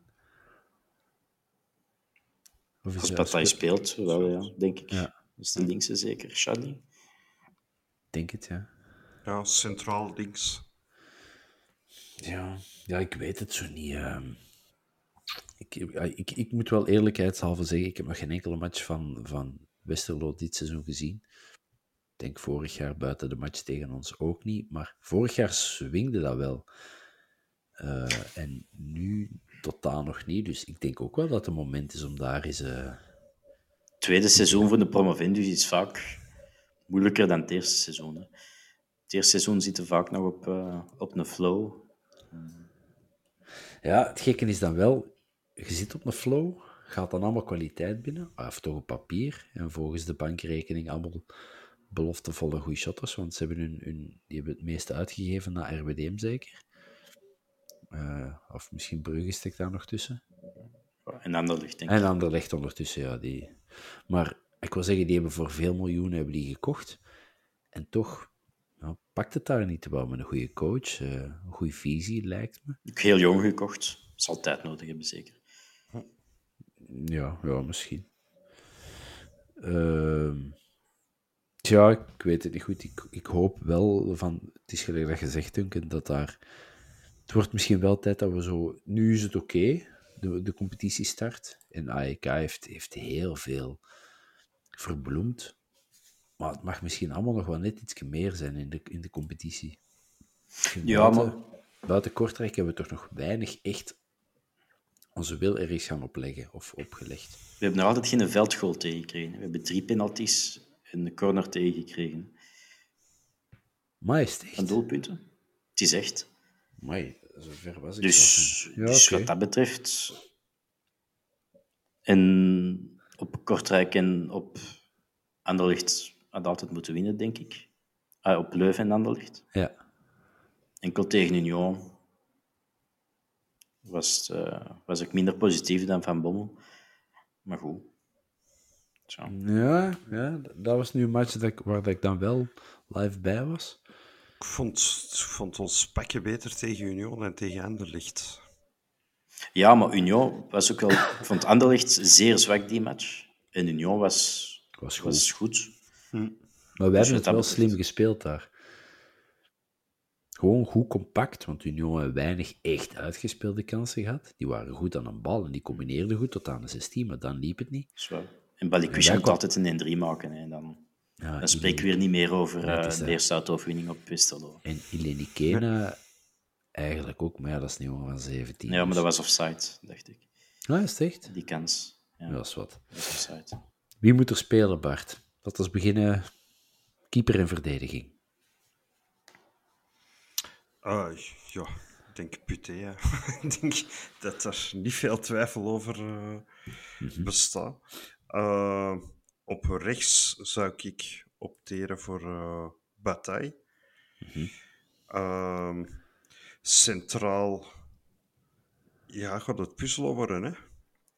Of is als Bataille speelt. Wel, ja, denk ik. Ja. Is de linkse zeker. Shadi. Ik denk het, ja. ja, centraal links. Ja, ja ik weet het zo niet. ehm. Ik, ik, ik moet wel eerlijkheidshalve zeggen, ik heb nog geen enkele match van, van Westerlo dit seizoen gezien. Ik denk vorig jaar buiten de match tegen ons ook niet, maar vorig jaar swingde dat wel. Eh, en nu totaal nog niet, dus ik denk ook wel dat het moment is om daar eens... eh, tweede seizoen voor de promovendus is vaak moeilijker dan het eerste seizoen. Hè. Het eerste seizoen zitten vaak nog op, eh, op een flow. Ja, het gekke is dan wel, je zit op een flow, gaat dan allemaal kwaliteit binnen, of toch op papier, en volgens de bankrekening allemaal beloftevolle goede shotters, want ze hebben hun, hun, die hebben het meeste uitgegeven naar RWDM zeker. Eh, of misschien Brugge steekt daar nog tussen. En Anderlecht, denk ik. En Anderlecht ondertussen, ja. Die... Maar ik wil zeggen, die hebben voor veel miljoenen hebben die gekocht. En toch nou, pakt het daar niet wel met een goede coach, eh, een goede visie, lijkt me. Ook heel jong gekocht. Zal tijd nodig hebben, zeker. Ja, ja, misschien. Ehm ja, ik weet het niet goed. Ik, ik hoop wel van, het is gelijk dat je zegt, Duncan, dat daar. Het wordt misschien wel tijd dat we zo. Nu is het oké, de, de competitie start. En AEK heeft, heeft heel veel verbloemd. Maar het mag misschien allemaal nog wel net iets meer zijn in de, in de competitie. Ja, buiten, maar buiten Kortrijk hebben we toch nog weinig echt onze wil ergens gaan opleggen of opgelegd. we hebben nog altijd geen veldgoal tegengekregen. We hebben drie penalties en een corner tegengekregen. Maar is het echt? Van doelpunten. Het is echt. Amai, zover was ik Dus. Ja, dus wat dat betreft. En op Kortrijk en op Anderlecht had altijd moeten winnen, denk ik. Ah, op Leuven en Anderlecht. Ja. Enkel tegen Union was, eh, was ik minder positief dan Van Bommel. Maar goed. Zo. Ja, ja, dat was nu een match dat ik, waar dat ik dan wel live bij was. Ik vond, vond ons pakje beter tegen Union en tegen Anderlecht. Ja, maar Union was ook wel... Ik vond Anderlecht zeer zwak, die match. En Union was, Was goed. was goed. Maar wij Dus hebben het wel betreft- slim gespeeld daar. Gewoon goed compact, want Union heeft weinig echt uitgespeelde kansen gehad. Die waren goed aan een bal en die combineerden goed tot aan de 16, maar dan liep het niet. Zo. En Balikwisha moet kwam- altijd een 1-3 maken. Hè. Dan, Ja, dan spreken we weer niet meer over Ja, eh de dat. eerste autooverwinning op Westerlo. En Ilenikena eigenlijk ook, maar ja, dat is niet jongen van 17. Ja, maar dat dus- was offside, dacht ik. Ah, is het echt? Die kans. Ja, Ja, dat is wat. dat was offside. Wie moet er spelen, Bart? Dat is beginnen keeper en verdediging. Ah, ja, ik denk Puté. ik denk dat er niet veel twijfel over eh, bestaat. Eh, op rechts zou ik opteren voor eh Bataille. Ehm, centraal ja, gaat het puzzelen worden. Hè?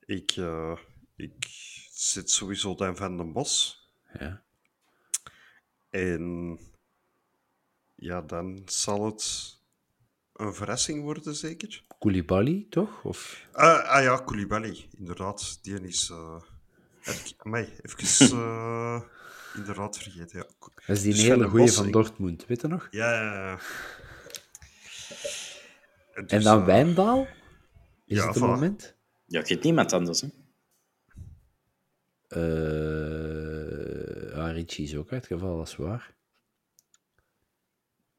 Ik, eh, ik zit sowieso Dan van den Bos. Ja. En ja, dan zal het een verrassing worden, zeker. Koulibaly, toch? Of... Ah, ah ja, Koulibaly, inderdaad. Die is... eh amai, even eh, inderdaad vergeten. Ja. Dat is die Dus hele goeie van Dortmund, weet je nog? Ja, ja, ja. En Dus, dan eh, Wijndaal? Is ja, het een voilà. moment? Ja, ik weet niemand anders. Hè. Uh, ah, Richie is ook uitgevallen, dat is waar.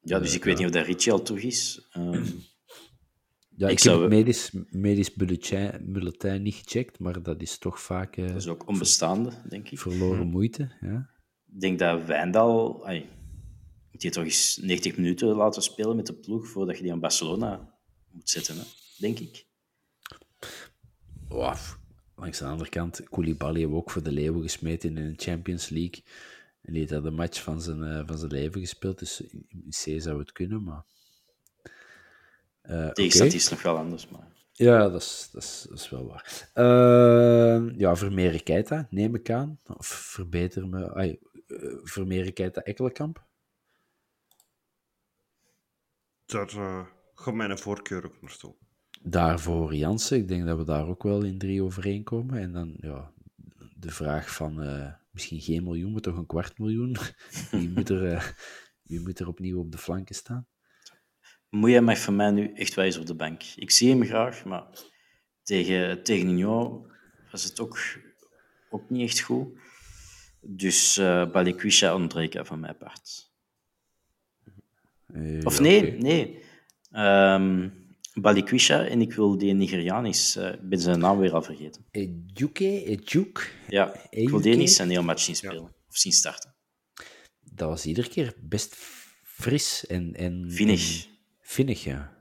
Ja, dus ik weet niet of dat Richie al terug is. Um, ja, ik, ik heb het medisch, medisch bulletin, niet gecheckt, maar dat is toch vaak... Uh, dat is ook onbestaande, denk ik. Verloren moeite, ja. Ik denk dat Wijndal... Ay, moet je toch eens 90 minuten laten spelen met de ploeg voordat je die aan Barcelona moet zetten, hè? denk ik. Wow. Langs de andere kant, Koulibaly hebben ook voor de Leeuwen gesmeten in de Champions League. En die heeft dat de match van zijn, uh, van zijn leven gespeeld, dus in C zou het kunnen, maar... Uh, Tegenstand is nog wel anders, maar... Ja, dat is, dat is, dat is wel waar. Uh, ja, Vermeer Keita, neem ik aan. Of verbeter me... Ay, uh, Vermeer Keita Ekkelenkamp. Daar uh, gaat mijn voorkeur ook naartoe. Daarvoor Jansen, ik denk dat we daar ook wel in drie overeenkomen. En dan ja, de vraag van uh, misschien geen miljoen, maar toch een kwart miljoen. wie, moet er, uh, wie moet er opnieuw op de flanken staan? Moet mag van mij nu echt wijs op de bank. Ik zie hem graag, maar tegen, tegen Nino was het ook, ook niet echt goed. Dus uh, Balikwisha ontbreken van mijn part. of nee, okay. nee. Um, Balikwisha en ik wil die Nigerianis, uh, ben zijn naam weer al vergeten. Ejuke, Ejuk? Ja, ik wil die niet zijn heel match zien spelen, of zien starten. Dat was iedere keer best fris en... en Vinnig. Vinnig, ja.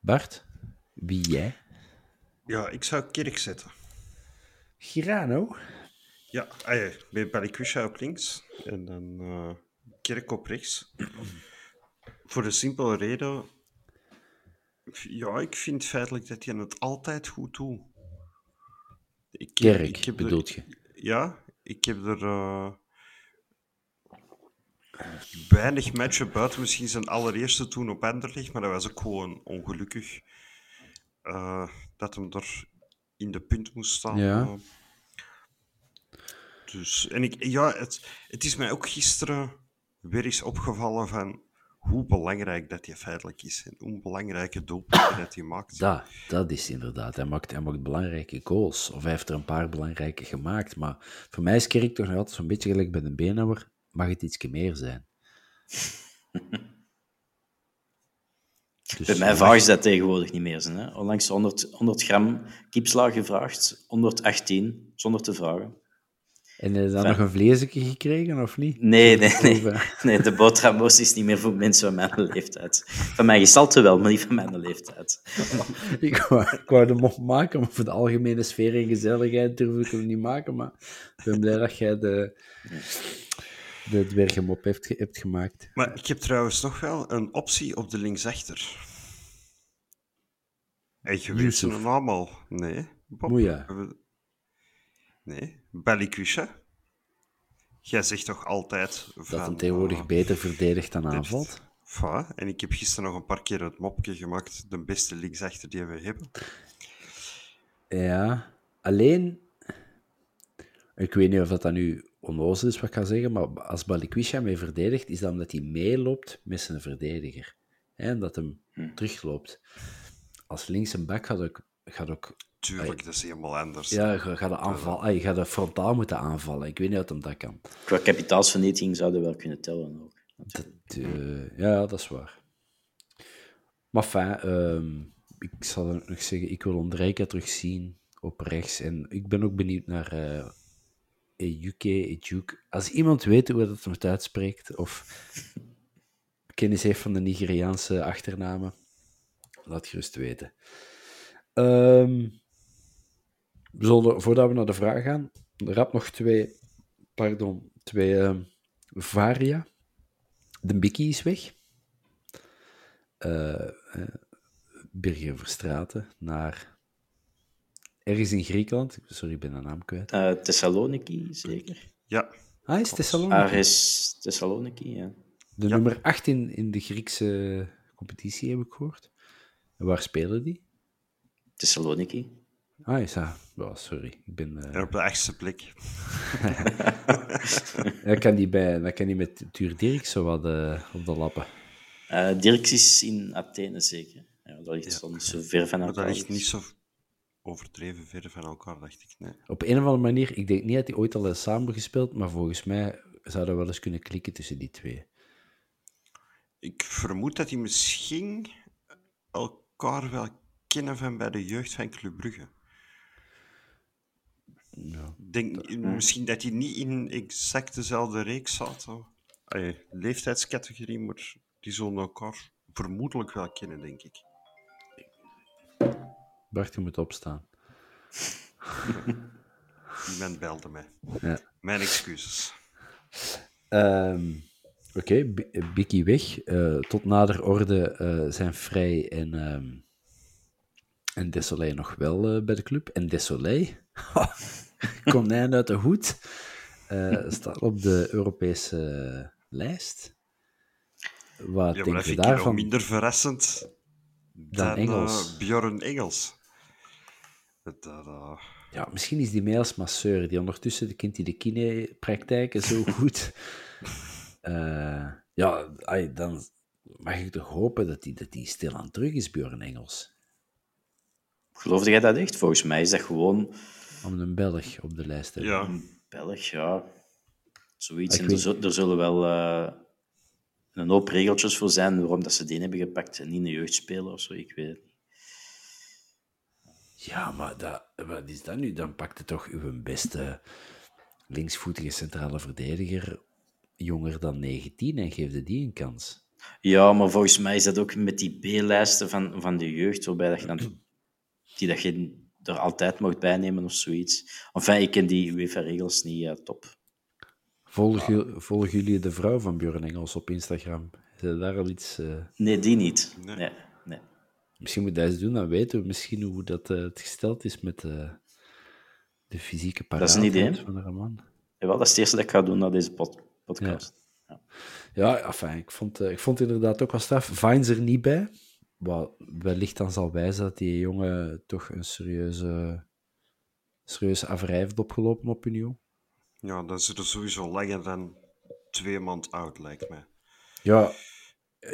Bart, wie jij? Ja, ik zou Kirk zetten. Girano? Ja, ah ja bij Balikwisha op links en dan uh, Kirk op rechts. Voor de simpele reden ja, ik vind feitelijk dat hij het altijd goed doet. Ik, Kerk, ik heb bedoelt je? Ja, ik heb er uh, weinig matchen buiten misschien zijn allereerste toen op Anderlecht, maar dat was ook gewoon ongelukkig uh, dat hem er in de punt moest staan. Ja. Uh, dus, en ik, ja, het, het is mij ook gisteren weer eens opgevallen van hoe belangrijk dat hij feitelijk is en hoe belangrijke doelpunten dat hij maakt. Dat, dat is inderdaad. Hij maakt, hij maakt belangrijke goals. Of hij heeft er een paar belangrijke gemaakt. Maar voor mij is Kerk toch nog altijd zo'n beetje gelijk bij de beenhouwer. Mag het iets meer zijn? dus, bij mij vragen ze dat tegenwoordig niet meer. Zijn, hè? Onlangs 100, 100 gram kipslag gevraagd, 118, zonder te vragen. En is dan nog een vleesje gekregen, of niet? Nee, nee, nee. nee de boterhamboos is niet meer voor mensen van mijn leeftijd. Van mijn gestalte wel, maar niet van mijn leeftijd. ik, wou, ik wou de mop maken, maar voor de algemene sfeer en gezelligheid durf ik hem niet maken. Maar ik ben blij dat jij de, de dwergenmop hebt, hebt gemaakt. Maar ik heb trouwens nog wel een optie op de linksachter. En je weet ze allemaal. Nee, Bob. Moeja. Nee, Balikwisha. Jij zegt toch altijd... Van, dat hem tegenwoordig uh, beter verdedigt dan aanvalt? Va, en ik heb gisteren nog een paar keer het mopje gemaakt. De beste linksachter die we hebben. Ja, alleen... Ik weet niet of dat, dat nu onnozel is wat ik ga zeggen, maar als Balikwisha mee verdedigt, is dat omdat hij meeloopt met zijn verdediger. En dat hem hm. terugloopt. Als links een back gaat ook, gaat ook Tuurlijk, dat is helemaal anders. Ja, je gaat, de aanval, je gaat de frontaal moeten aanvallen. Ik weet niet of hem dat kan. Qua kapitaalsvernietiging zouden we wel kunnen tellen ook. Dat, uh, ja, dat is waar. Maar fijn, uh, ik zal nog zeggen, ik wil Ondrejka terugzien op rechts. En ik ben ook benieuwd naar uh, Ejuke, Ejuk. Als iemand weet hoe dat het uitspreekt, of kennis heeft van de Nigeriaanse achternamen, laat gerust weten. We zullen, voordat we naar de vraag gaan, rap nog twee, pardon, twee uh, varia. De Bikkie is weg. Uh, Verstraten naar ergens in Griekenland. Sorry, ik ben de naam kwijt. Uh, Thessaloniki, zeker? Ja. Ah, is Thessaloniki? is Thessaloniki, ja. De nummer 8 in, in de Griekse competitie heb ik gehoord. En waar spelen die? Thessaloniki. Ah, is dat? Oh, sorry. Ik ben... Uh... op de echtste plek. dat, kan die bij, dat kan die met Tuur Dirk zo wat uh, op de lappen. Uh, Dirks is in Athene zeker. Ja, dat ligt ja. zo ver van Dat ligt niet zo... overdreven ver van elkaar, dacht ik. Nee. Op een of andere manier, ik denk niet dat die ooit al eens samen gespeeld, maar volgens mij zou dat wel eens kunnen klikken tussen die twee. Ik vermoed dat die misschien elkaar wel kennen van bij de jeugd van Club Brugge. Ja. Denk, misschien dat die niet in exact dezelfde reeks zaten. Allee, leeftijdscategorie, maar die zullen elkaar vermoedelijk wel kennen, denk ik. Bart, je moet opstaan. Iemand belde mij. Ja. Mijn excuses. Ehm, Oké, Bikkie weg. Eh, tot nader orde eh, zijn Vrij en, ehm en Desolé nog wel eh, bij de club. En Desolé, konijn uit de hoed, staat op de Europese lijst. Wat Ja, denk je daarvan? minder verrassend dan, Engels. Bjorn Engels. Eh, Ja, misschien is die mee als masseur. Die ondertussen kent hij de kinepraktijken zo goed. Eh, ja, ai, dan mag ik toch hopen dat hij dat die stilaan terug is, Björn Engels. Geloofde jij dat echt? Volgens mij is dat gewoon Om een Belg op de lijst te hebben. ja, een Belg, ja. Zoiets. Ik En weet- er, er zullen wel eh, een hoop regeltjes voor zijn waarom dat ze die hebben gepakt en niet een jeugdspeler of zo. Ik weet het niet. Ja, maar dat, wat is dat nu? Dan pakt het toch uw beste linksvoetige centrale verdediger jonger dan 19 en geefde die een kans. Ja, maar volgens mij is dat ook met die B-lijsten van, van de jeugd, waarbij dat je dan, die dat je er altijd mocht bijnemen of zoiets. Enfin, ik ken die UEFA-regels niet eh, top. Volgen, volgen jullie de vrouw van Björn Engels op Instagram? Is er daar al iets... eh, Nee, die niet. Nee. Misschien moet dat eens doen, dan weten we misschien hoe dat, eh, het gesteld is met eh, de fysieke is een idee. paraatheid van de man. Jawel, dat is het eerste dat ik ga doen na deze pod- podcast. Ja, enfin, ik, vond, eh, ik vond het inderdaad ook wel straf. Vines er niet bij. Wat wellicht dan zal wijzen dat die jongen toch een serieuze, serieuze averij heeft opgelopen op Union. ja, dan is er sowieso langer dan twee maand oud, lijkt mij. Ja,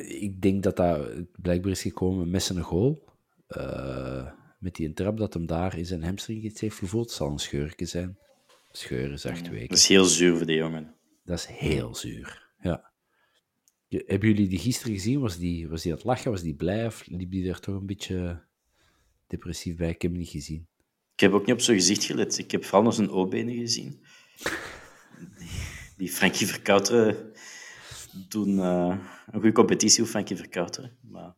ik denk dat dat blijkbaar is gekomen met zijn goal. Eh, met die trap dat hem daar in zijn hamstring iets heeft gevoeld. Het zal een scheurke zijn. Scheur is acht weken. Dat is heel zuur voor die jongen. Dat is heel zuur. Ja. Je- Hebben jullie die gisteren gezien? Was die, was die aan het lachen? Was die blij? Of liep die daar toch een beetje depressief bij? Ik heb hem niet gezien. Ik heb ook niet op zijn gezicht gelet. Ik heb vooral nog zijn O-benen gezien. Die, die Frankie Verkouteren doen eh, een goede competitie op Frankie Verkouteren. Maar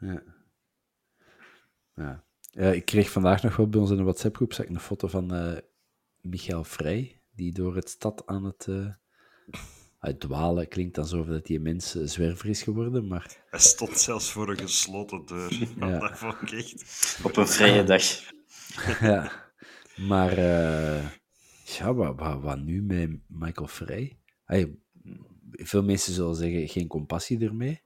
Ja. Ja. Ja, ik kreeg vandaag nog wel bij ons in een WhatsApp-groep een foto van eh Michael Vrij, die door het stad aan het eh, uit dwalen klinkt dan zo dat die mens zwerver is geworden, maar Hij stond zelfs voor een gesloten deur. Ja. Dat vond ik echt... op een vrije dag. ja. Maar eh, ja, wat, wat, wat nu met Michael Vrij? Hey, veel mensen zullen zeggen geen compassie ermee,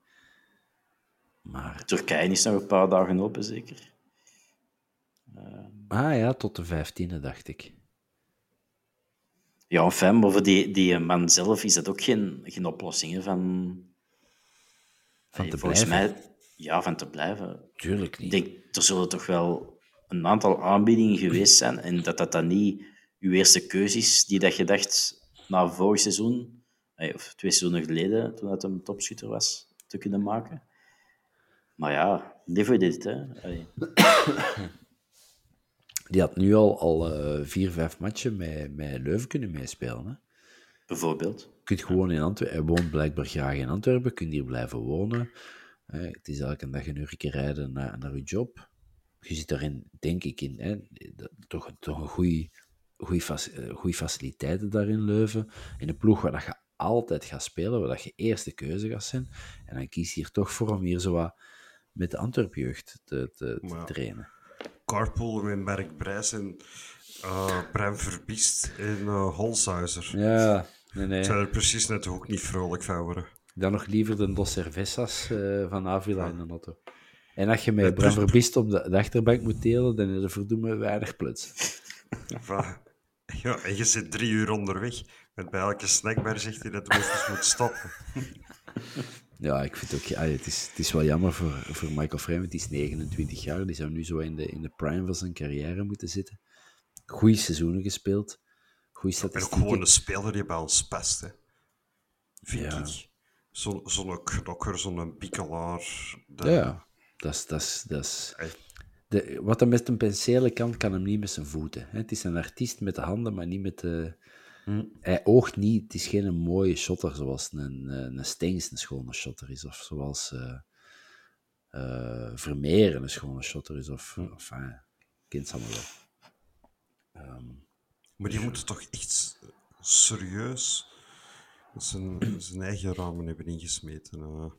maar Turkije is nog een paar dagen open, zeker. ah ja, tot de vijftiende dacht ik. Ja, enfin, maar voor die, die man zelf is dat ook geen, geen oplossing van... Van Hey, te volgens blijven. mij, ja, van te blijven. Tuurlijk Ik niet. denk, er zullen toch wel een aantal aanbiedingen geweest zijn en dat dat dan niet uw eerste keuze is die dat je dacht na vorig seizoen, of twee seizoenen geleden, toen dat een topschutter was, te kunnen maken. Maar ja, live with it, hè. Allee. Die had nu al, al eh, vier, vijf matchen met, met Leuven kunnen meespelen. Hè? Bijvoorbeeld. Je kunt gewoon in Antwerpen... Hij woont blijkbaar graag in Antwerpen. Je kunt hier blijven wonen. Eh, het is elke dag een uurtje rijden naar, naar je job. Je zit daarin, denk ik, in... Hè, toch, toch een goede goede faciliteiten daar in Leuven. In een ploeg waar dat je altijd gaat spelen, waar dat je eerste keuze gaat zijn. En dan kies je hier toch voor om hier zo wat met de Antwerp-jeugd te, te, trainen. Carpool met Brijs en uh, Bram Verbiest en uh, Holshuizer. Ja, nee, nee. Zou er precies net ook niet vrolijk van worden. Dan nog liever de Dos Cervezas eh, van Avila in de auto. En als je met Bram Verbiest op de, de achterbank moet delen, dan is er verdoemen weinig plots. Van, ja, en je zit drie uur onderweg. Bij elke snackbar zegt hij dat de eens moet stoppen. Ja, ik vind ook... Ja, het, is, het is wel jammer voor, voor Michael Frame. Het is 29 jaar. Die zou nu zo in de, in de prime van zijn carrière moeten zitten. Goeie seizoenen gespeeld. Goeie En ook statistieken. gewoon een speler die bij ons past, hè. Vind Ja. ik. Zo- Zo'n knokker, zo'n bikkelaar. de- Ja. Dat is... Dat is, dat is Ey, de, wat hij met een penselen kan, kan hem niet met zijn voeten. Hè. Het is een artiest met de handen, maar niet met de... Hij oogt niet. Het is geen mooie shotter zoals een, een, een Stengs een schone shotter is. Of zoals Vermeer een schone shotter is. Of, of eh, kind allemaal wel. Maar die moeten toch echt serieus zijn, zijn eigen ramen hebben ingesmeten.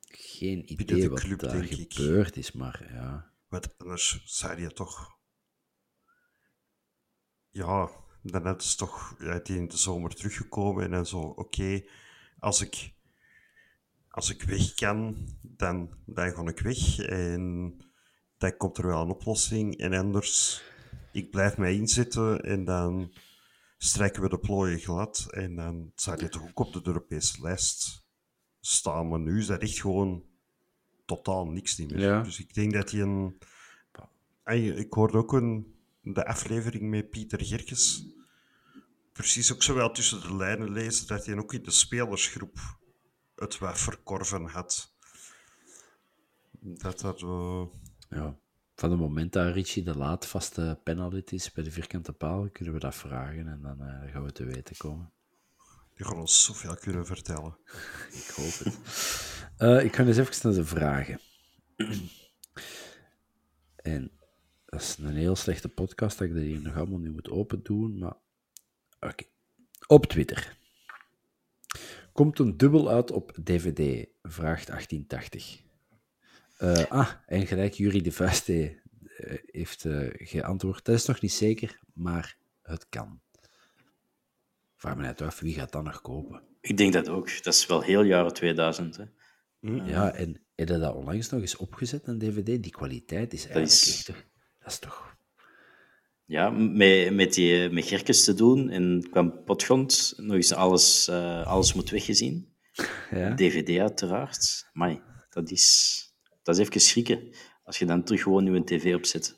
geen idee de wat club, daar ik. gebeurd is, maar ja. Want anders zou je toch... Ja, dan net is toch ja, die in de zomer teruggekomen en dan zo, oké, als ik... Als ik weg kan, dan, dan ga ik weg. En dan komt er wel een oplossing. En anders, ik blijf mij inzetten en dan strijken we de plooien glad. En dan zou je toch ook op de Europese lijst staan. Maar nu is dat echt gewoon totaal niks niet meer. Ja. Dus ik denk dat hij een... Ey, Ik hoorde ook een, de aflevering met Pieter Gerkes. Precies ook zo wel tussen de lijnen lezen dat hij ook in de spelersgroep het wat verkorven had. Dat dat... eh, ja. Van het moment dat Richie de laat vaste penalty is bij de vierkante paal, kunnen we dat vragen en dan eh, gaan we te weten komen. die gaan ons zoveel kunnen vertellen. Ik hoop het. Eh, ik ga eens even naar de vragen. En dat is een heel slechte podcast dat ik dat hier nog allemaal niet moet open doen, maar oké. Op Twitter. Komt een dubbel uit op DVD? Vraagt 1880. Eh, ah, en gelijk Jury de Vuiste eh, heeft eh, geantwoord. Dat is nog niet zeker, maar het kan. Vraag me net af, wie gaat dat nog kopen? Ik denk dat ook. Dat is wel heel jaren 2000. Hè. Ja, en heb je dat onlangs nog eens opgezet, een DVD? Die kwaliteit is eigenlijk is- echt... toch- Dat is toch... Ja, met, met, die, met Gerkes te doen en kwam Potgrond, nog eens alles, eh, alles moet weggezien. Ja? DVD uiteraard. Maar dat is, dat is even schrikken. Als je dan terug gewoon je tv opzet.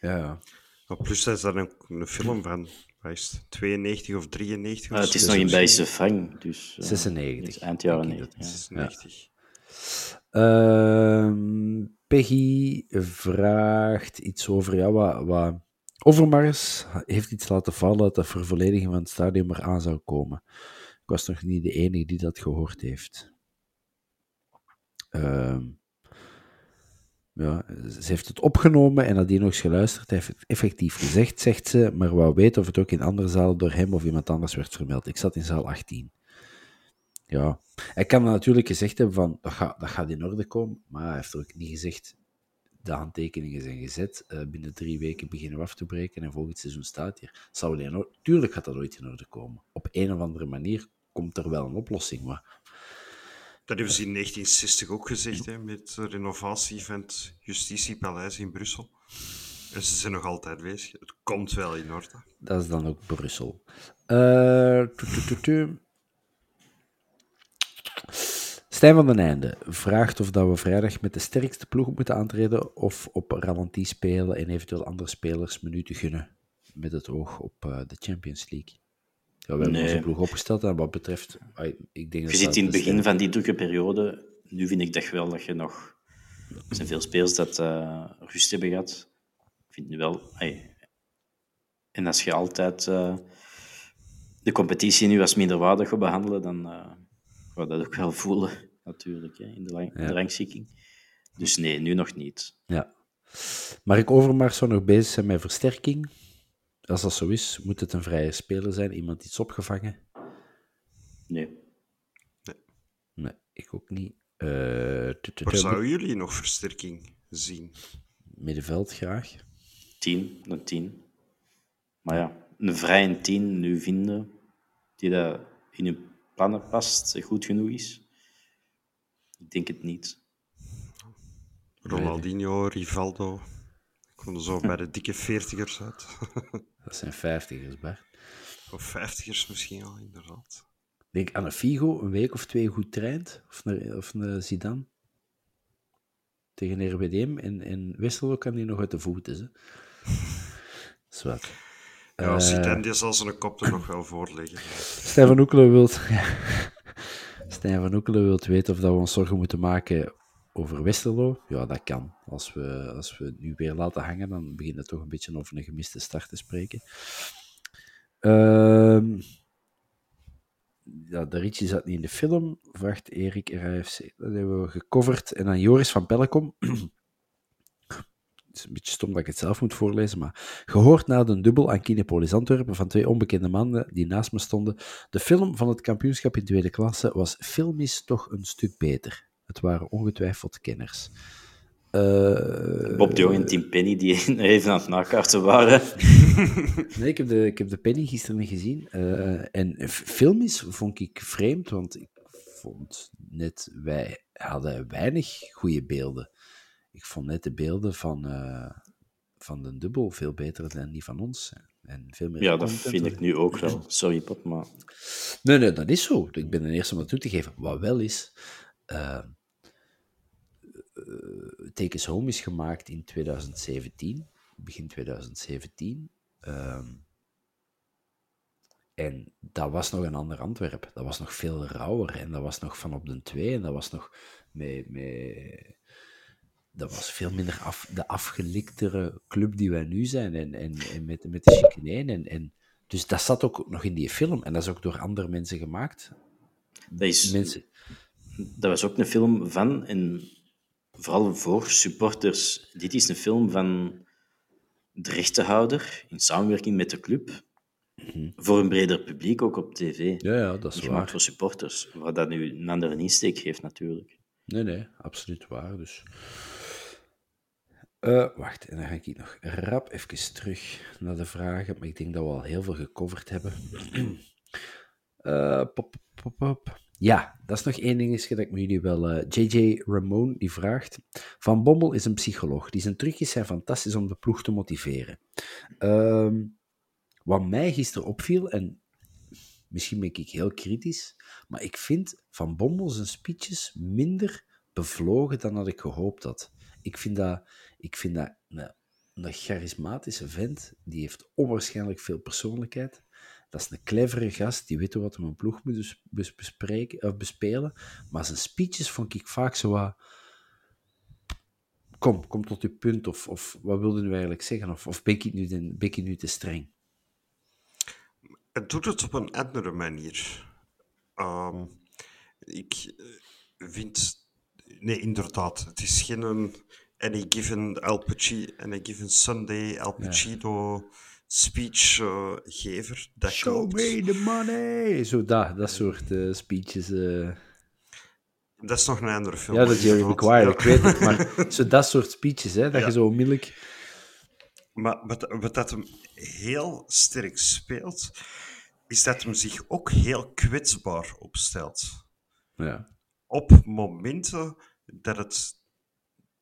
Ja, ja. Maar plus dat is daar een, een film van, wat is het, 92 of 93 of Maar het is nog in Belgische frank, dus... eh, 96. dus eind jaren denk ik 90. dat ja. 96. Ehm, Peggy vraagt iets over... Ja, wat. Overmars heeft iets laten vallen dat de vervollediging van het stadion er aan zou komen. Ik was nog niet de enige die dat gehoord heeft. Ehm, ja, ze heeft het opgenomen en nadien nog eens geluisterd. Hij heeft het effectief gezegd, zegt ze, maar wou weten of het ook in andere zalen door hem of iemand anders werd vermeld. Ik zat in zaal 18. Ja, hij kan natuurlijk gezegd hebben van, dat gaat, dat gaat in orde komen, maar hij heeft ook niet gezegd, de handtekeningen zijn gezet, eh, binnen drie weken beginnen we af te breken en volgend seizoen staat hier. Zou wel in orde- Tuurlijk gaat dat ooit in orde komen. Op een of andere manier komt er wel een oplossing, maar Dat hebben ze in 1960 ook gezegd, hè, met de renovatie van het Justitiepaleis in Brussel. En ze zijn nog altijd bezig. Het komt wel in orde. Dat is dan ook Brussel. Eh, tu, tu, tu, tu. Stijn van den Einde vraagt of dat we vrijdag met de sterkste ploeg moeten aantreden of op Ralantie spelen en eventueel andere spelers minuten gunnen met het oog op eh, de Champions League. Ja, we hebben Nee. onze ploeg opgesteld en wat betreft, ik denk dat Je zit dat in het begin sterk- van die drukke periode. Nu vind ik dat wel dat je nog... Er zijn veel spelers dat eh, rust hebben gehad. Ik vind nu wel... En als je altijd eh, de competitie nu als minderwaardig gaat behandelen, dan je dat ook wel voelen, natuurlijk, hè, in de, lang- de rangschikking. Dus nee, nu nog niet. Ja. Mark Overmars zou nog bezig zijn met versterking. Als dat zo is, moet het een vrije speler zijn, iemand iets opgevangen. Nee. Nee, ik ook niet. Eh, Waar zouden jullie nog versterking zien? Middenveld graag. Tien, een tien. Maar ja, een vrije tien nu vinden die dat in hun plannen past, goed genoeg is. Ik denk het niet. Ronaldinho, Rivaldo. Komen zo bij de dikke veertigers uit. Dat zijn vijftigers, Bart. of vijftigers misschien al, inderdaad. denk aan een Figo een week of twee goed traint, of een, of een Zidane. Tegen RWDM en, en Westerlo kan hij nog uit de voeten. Hè. Zwat. Ja, uh, Zidane die zal zijn kop er nog wel voor liggen. Stijn van Oekelen wilt... Stijn van Oekelen wilt weten of dat we ons zorgen moeten maken over Westerlo. Ja, dat kan. Als we, als we het nu weer laten hangen, dan beginnen we toch een beetje over een gemiste start te spreken. Ehm ja, de Ritchie zat niet in de film, vraagt Erik RAFC. Dat hebben we gecoverd. En dan Joris van Pellekom. Is een beetje stom dat ik het zelf moet voorlezen, maar gehoord na de dubbel aan Kinepolis Antwerpen van twee onbekende mannen die naast me stonden. De film van het kampioenschap in tweede klasse was filmisch toch een stuk beter. Het waren ongetwijfeld kenners. Uh, Bob de Jong en Tim Penny, die even aan het nakaarten waren. nee, ik heb, de, ik heb de Penny gisteren niet gezien. Uh, en filmisch vond ik vreemd, want ik vond net, wij hadden weinig goede beelden. Ik vond net de beelden van, uh, van de dubbel veel beter dan die van ons. En veel meer ja, dat vind ik nu ook wel. Sorry, Pop, maar... Nee, nee, dat is zo. Ik ben de eerste om dat toe te geven. Wat wel is... Uh, Take Us Home is gemaakt in 2017, begin 2017. Um, en dat was nog een ander Antwerp. Dat was nog veel rauwer en dat was nog van op de twee en dat was nog met, met dat was veel minder af, de afgeliktere club die wij nu zijn en, en, en met, met de chicaneen. En, en, dus dat zat ook nog in die film en dat is ook door andere mensen gemaakt. Dat, is, mensen... dat was ook een film van, en vooral voor supporters. Dit is een film van de rechtenhouder in samenwerking met de club. Mhm. Voor een breder publiek, ook op tv. Ja, ja dat is waar. voor supporters. Wat dat nu een andere insteek geeft, natuurlijk. Nee, nee, absoluut waar. Dus. Uh, wacht, en dan ga ik nog rap even terug naar de vragen. Maar ik denk dat we al heel veel gecoverd hebben. Uh, pop, pop, pop. Ja, dat is nog één dingetje dat ik me jullie wel... Eh, JJ Ramon die vraagt... Van Bommel is een psycholoog. Die zijn trucjes zijn fantastisch om de ploeg te motiveren. Uh, wat mij gisteren opviel, en misschien ben ik heel kritisch, maar ik vind Van Bommel zijn speeches minder bevlogen dan dat ik gehoopt had. Ik vind dat, ik vind dat een, charismatische vent, die heeft onwaarschijnlijk veel persoonlijkheid. Dat is een clevere gast, die weet wat hij een ploeg moet bespreken, of bespelen. Maar zijn speeches vond ik vaak zo. Kom, kom tot uw punt. Of, of wat wilde u eigenlijk zeggen? Of, of ben, ik nu nu te streng? Het doet het op een andere manier. Um, ik eh, vind... Nee, inderdaad. Het is geen... Any given Al Pacino, any given Sunday, Al Pacino... Ja speechgever. Uh, Show me the money! Zo dat, dat soort uh, speeches. Uh... Dat is nog een andere film. Ja, dat is Jerry Maguire, ik weet het. Maar zo dat soort speeches, hè, dat ja. je zo onmiddellijk... Maar wat, wat dat hem heel sterk speelt, is dat hem zich ook heel kwetsbaar opstelt. Ja. Op momenten dat, het,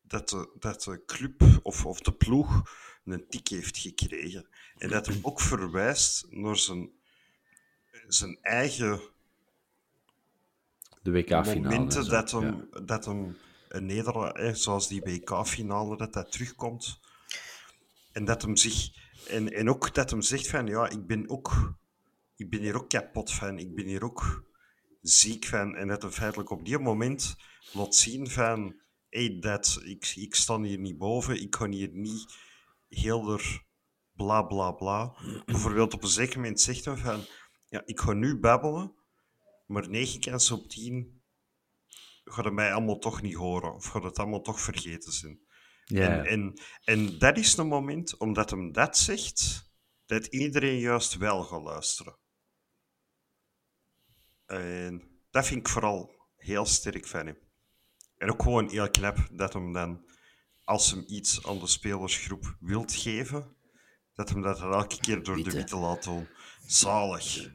dat, de, dat de club of, of de ploeg een tik heeft gekregen. En dat hem ook verwijst naar zijn, zijn eigen de WK-finale. Momenten dat hem, dat hem een nederlaag, zoals die WK-finale, dat dat terugkomt. En dat hem zich, en, en ook dat hem zegt van, ja, ik ben ook, ik ben hier ook kapot van, ik ben hier ook ziek van. En dat hij feitelijk op die moment laat zien van, hey, dat, ik, ik sta hier niet boven, ik kan hier niet heel er bla bla bla. Bijvoorbeeld op een zeker moment zegt hij van, ja, ik ga nu babbelen, maar 9 kansen op 10 gaat het mij allemaal toch niet horen, of gaat het allemaal toch vergeten zijn. Ja. En, en, en dat is een moment, omdat hem dat zegt, dat iedereen juist wel gaat luisteren. En dat vind ik vooral heel sterk van hem. En ook gewoon heel knap dat hem dan, als hem iets aan de spelersgroep wilt geven, dat hem dat elke keer door de witte laat doen. Zalig.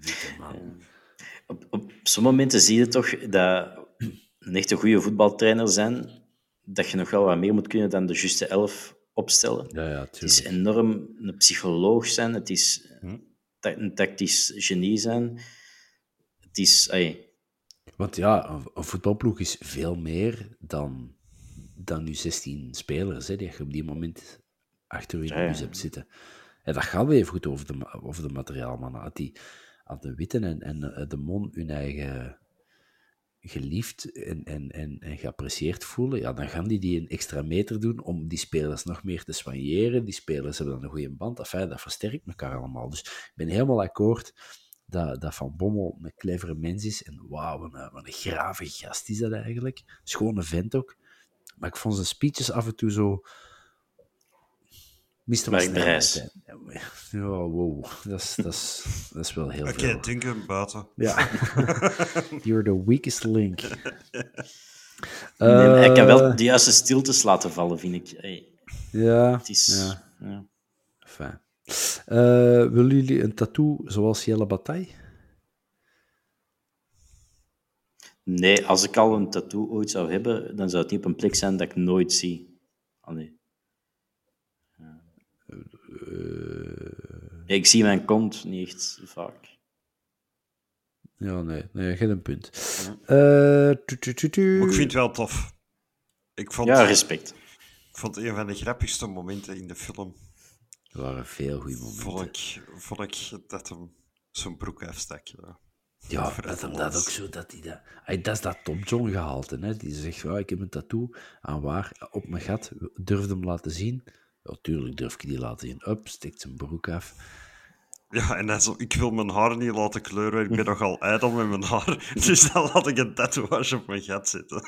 Op, op sommige momenten zie je toch dat een echte goede voetbaltrainer zijn, dat je nog wel wat meer moet kunnen dan de juiste elf opstellen. Ja, ja, het is enorm een psycholoog zijn, het is hm? een tactisch genie zijn. Het is... Ey. Want ja, een, een, voetbalploeg is veel meer dan, dan nu 16 spelers, hè, die je op die moment achter je ja, hebt zitten. En dat gaat weer goed over de, over de materiaalmannen. Als, die, als de Witten en, en eh, de Mon hun eigen geliefd en, en, en, en geapprecieerd voelen, ja, dan gaan die die een extra meter doen om die spelers nog meer te soigneren. Die spelers hebben dan een goede band. Enfin, dat versterkt elkaar allemaal. Dus ik ben helemaal akkoord dat, dat Van Bommel een clevere mens is. En wauw, wat een, wat een grave gast is dat eigenlijk. Schone vent ook. Maar ik vond zijn speeches af en toe zo Mr. Ja, wow. Dat is, dat is, dat is wel heel okay, veel. Oké, denken buiten. Ja. You're the weakest link. Nee, uh, ik kan wel de juiste stiltes laten vallen, vind ik. Hey. Ja. Het is... Ja. ja. Fijn. Uh, willen jullie een tattoo zoals Jelle Bataille? Nee, als ik al een tattoo ooit zou hebben, dan zou het niet op een plek zijn dat ik nooit zie. Allee. Uh, ik zie mijn kont niet echt vaak. Ja, nee, nee je hebt een punt. Ja. Uh, tu, tu, tu, ik vind het wel tof. Ik vond, ja, respect. Ik vond het een van de grappigste momenten in de film. Er waren veel goede momenten. Vond ik, vond ik dat hem zijn broek afstak. Ja. Ja, dat hem dat ook zo, dat hij dat... Hij, dat is dat Tom John gehaald, hè. Die zegt, ja, ik heb een tattoo aan waar, op mijn gat, durf hem laten zien. Ja, tuurlijk durf ik die laten zien. Up, stikt zijn broek af. Ja, en dan zo, ik wil mijn haar niet laten kleuren, ik ben nogal ijdel met mijn haar. Dus dan laat ik een tatoeage op mijn gat zitten.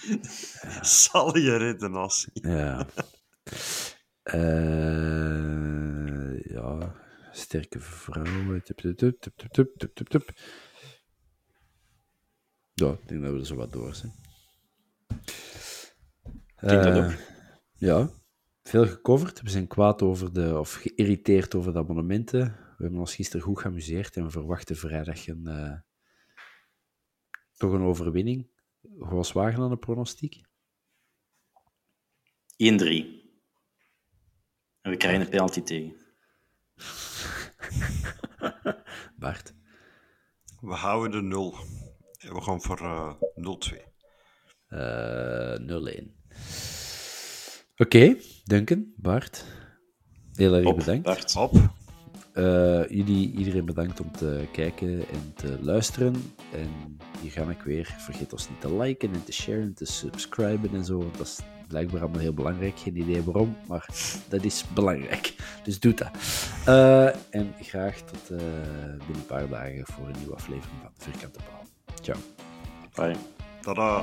Zal je redenatie. Ja. Uh, ja, sterke vrouwen. Tup, tup, tup. Ja, ik denk dat we er zo wat door zijn. Uh, ja, veel gecoverd. We zijn kwaad over de, of geïrriteerd over de abonnementen. We hebben ons gisteren goed geamuseerd en we verwachten vrijdag een, uh, toch een overwinning. Goos Wagen aan de pronostiek? 1-3. En we krijgen een penalty tegen. Bart? We houden de 0. We gaan voor uh, 0-2. Uh, 0-1. Oké, okay, Duncan, Bart. Heel erg Op, bedankt. Bart. Op. Uh, jullie, iedereen bedankt om te kijken en te luisteren. En hier ga ik weer. Vergeet ons niet te liken en te sharen, te subscriben en zo. Want dat is blijkbaar allemaal heel belangrijk. Geen idee waarom, maar dat is belangrijk. Dus doe dat. Uh, en graag tot uh, binnen een paar dagen voor een nieuwe aflevering van Vierkante Paal. Ciao. Bye. Tada.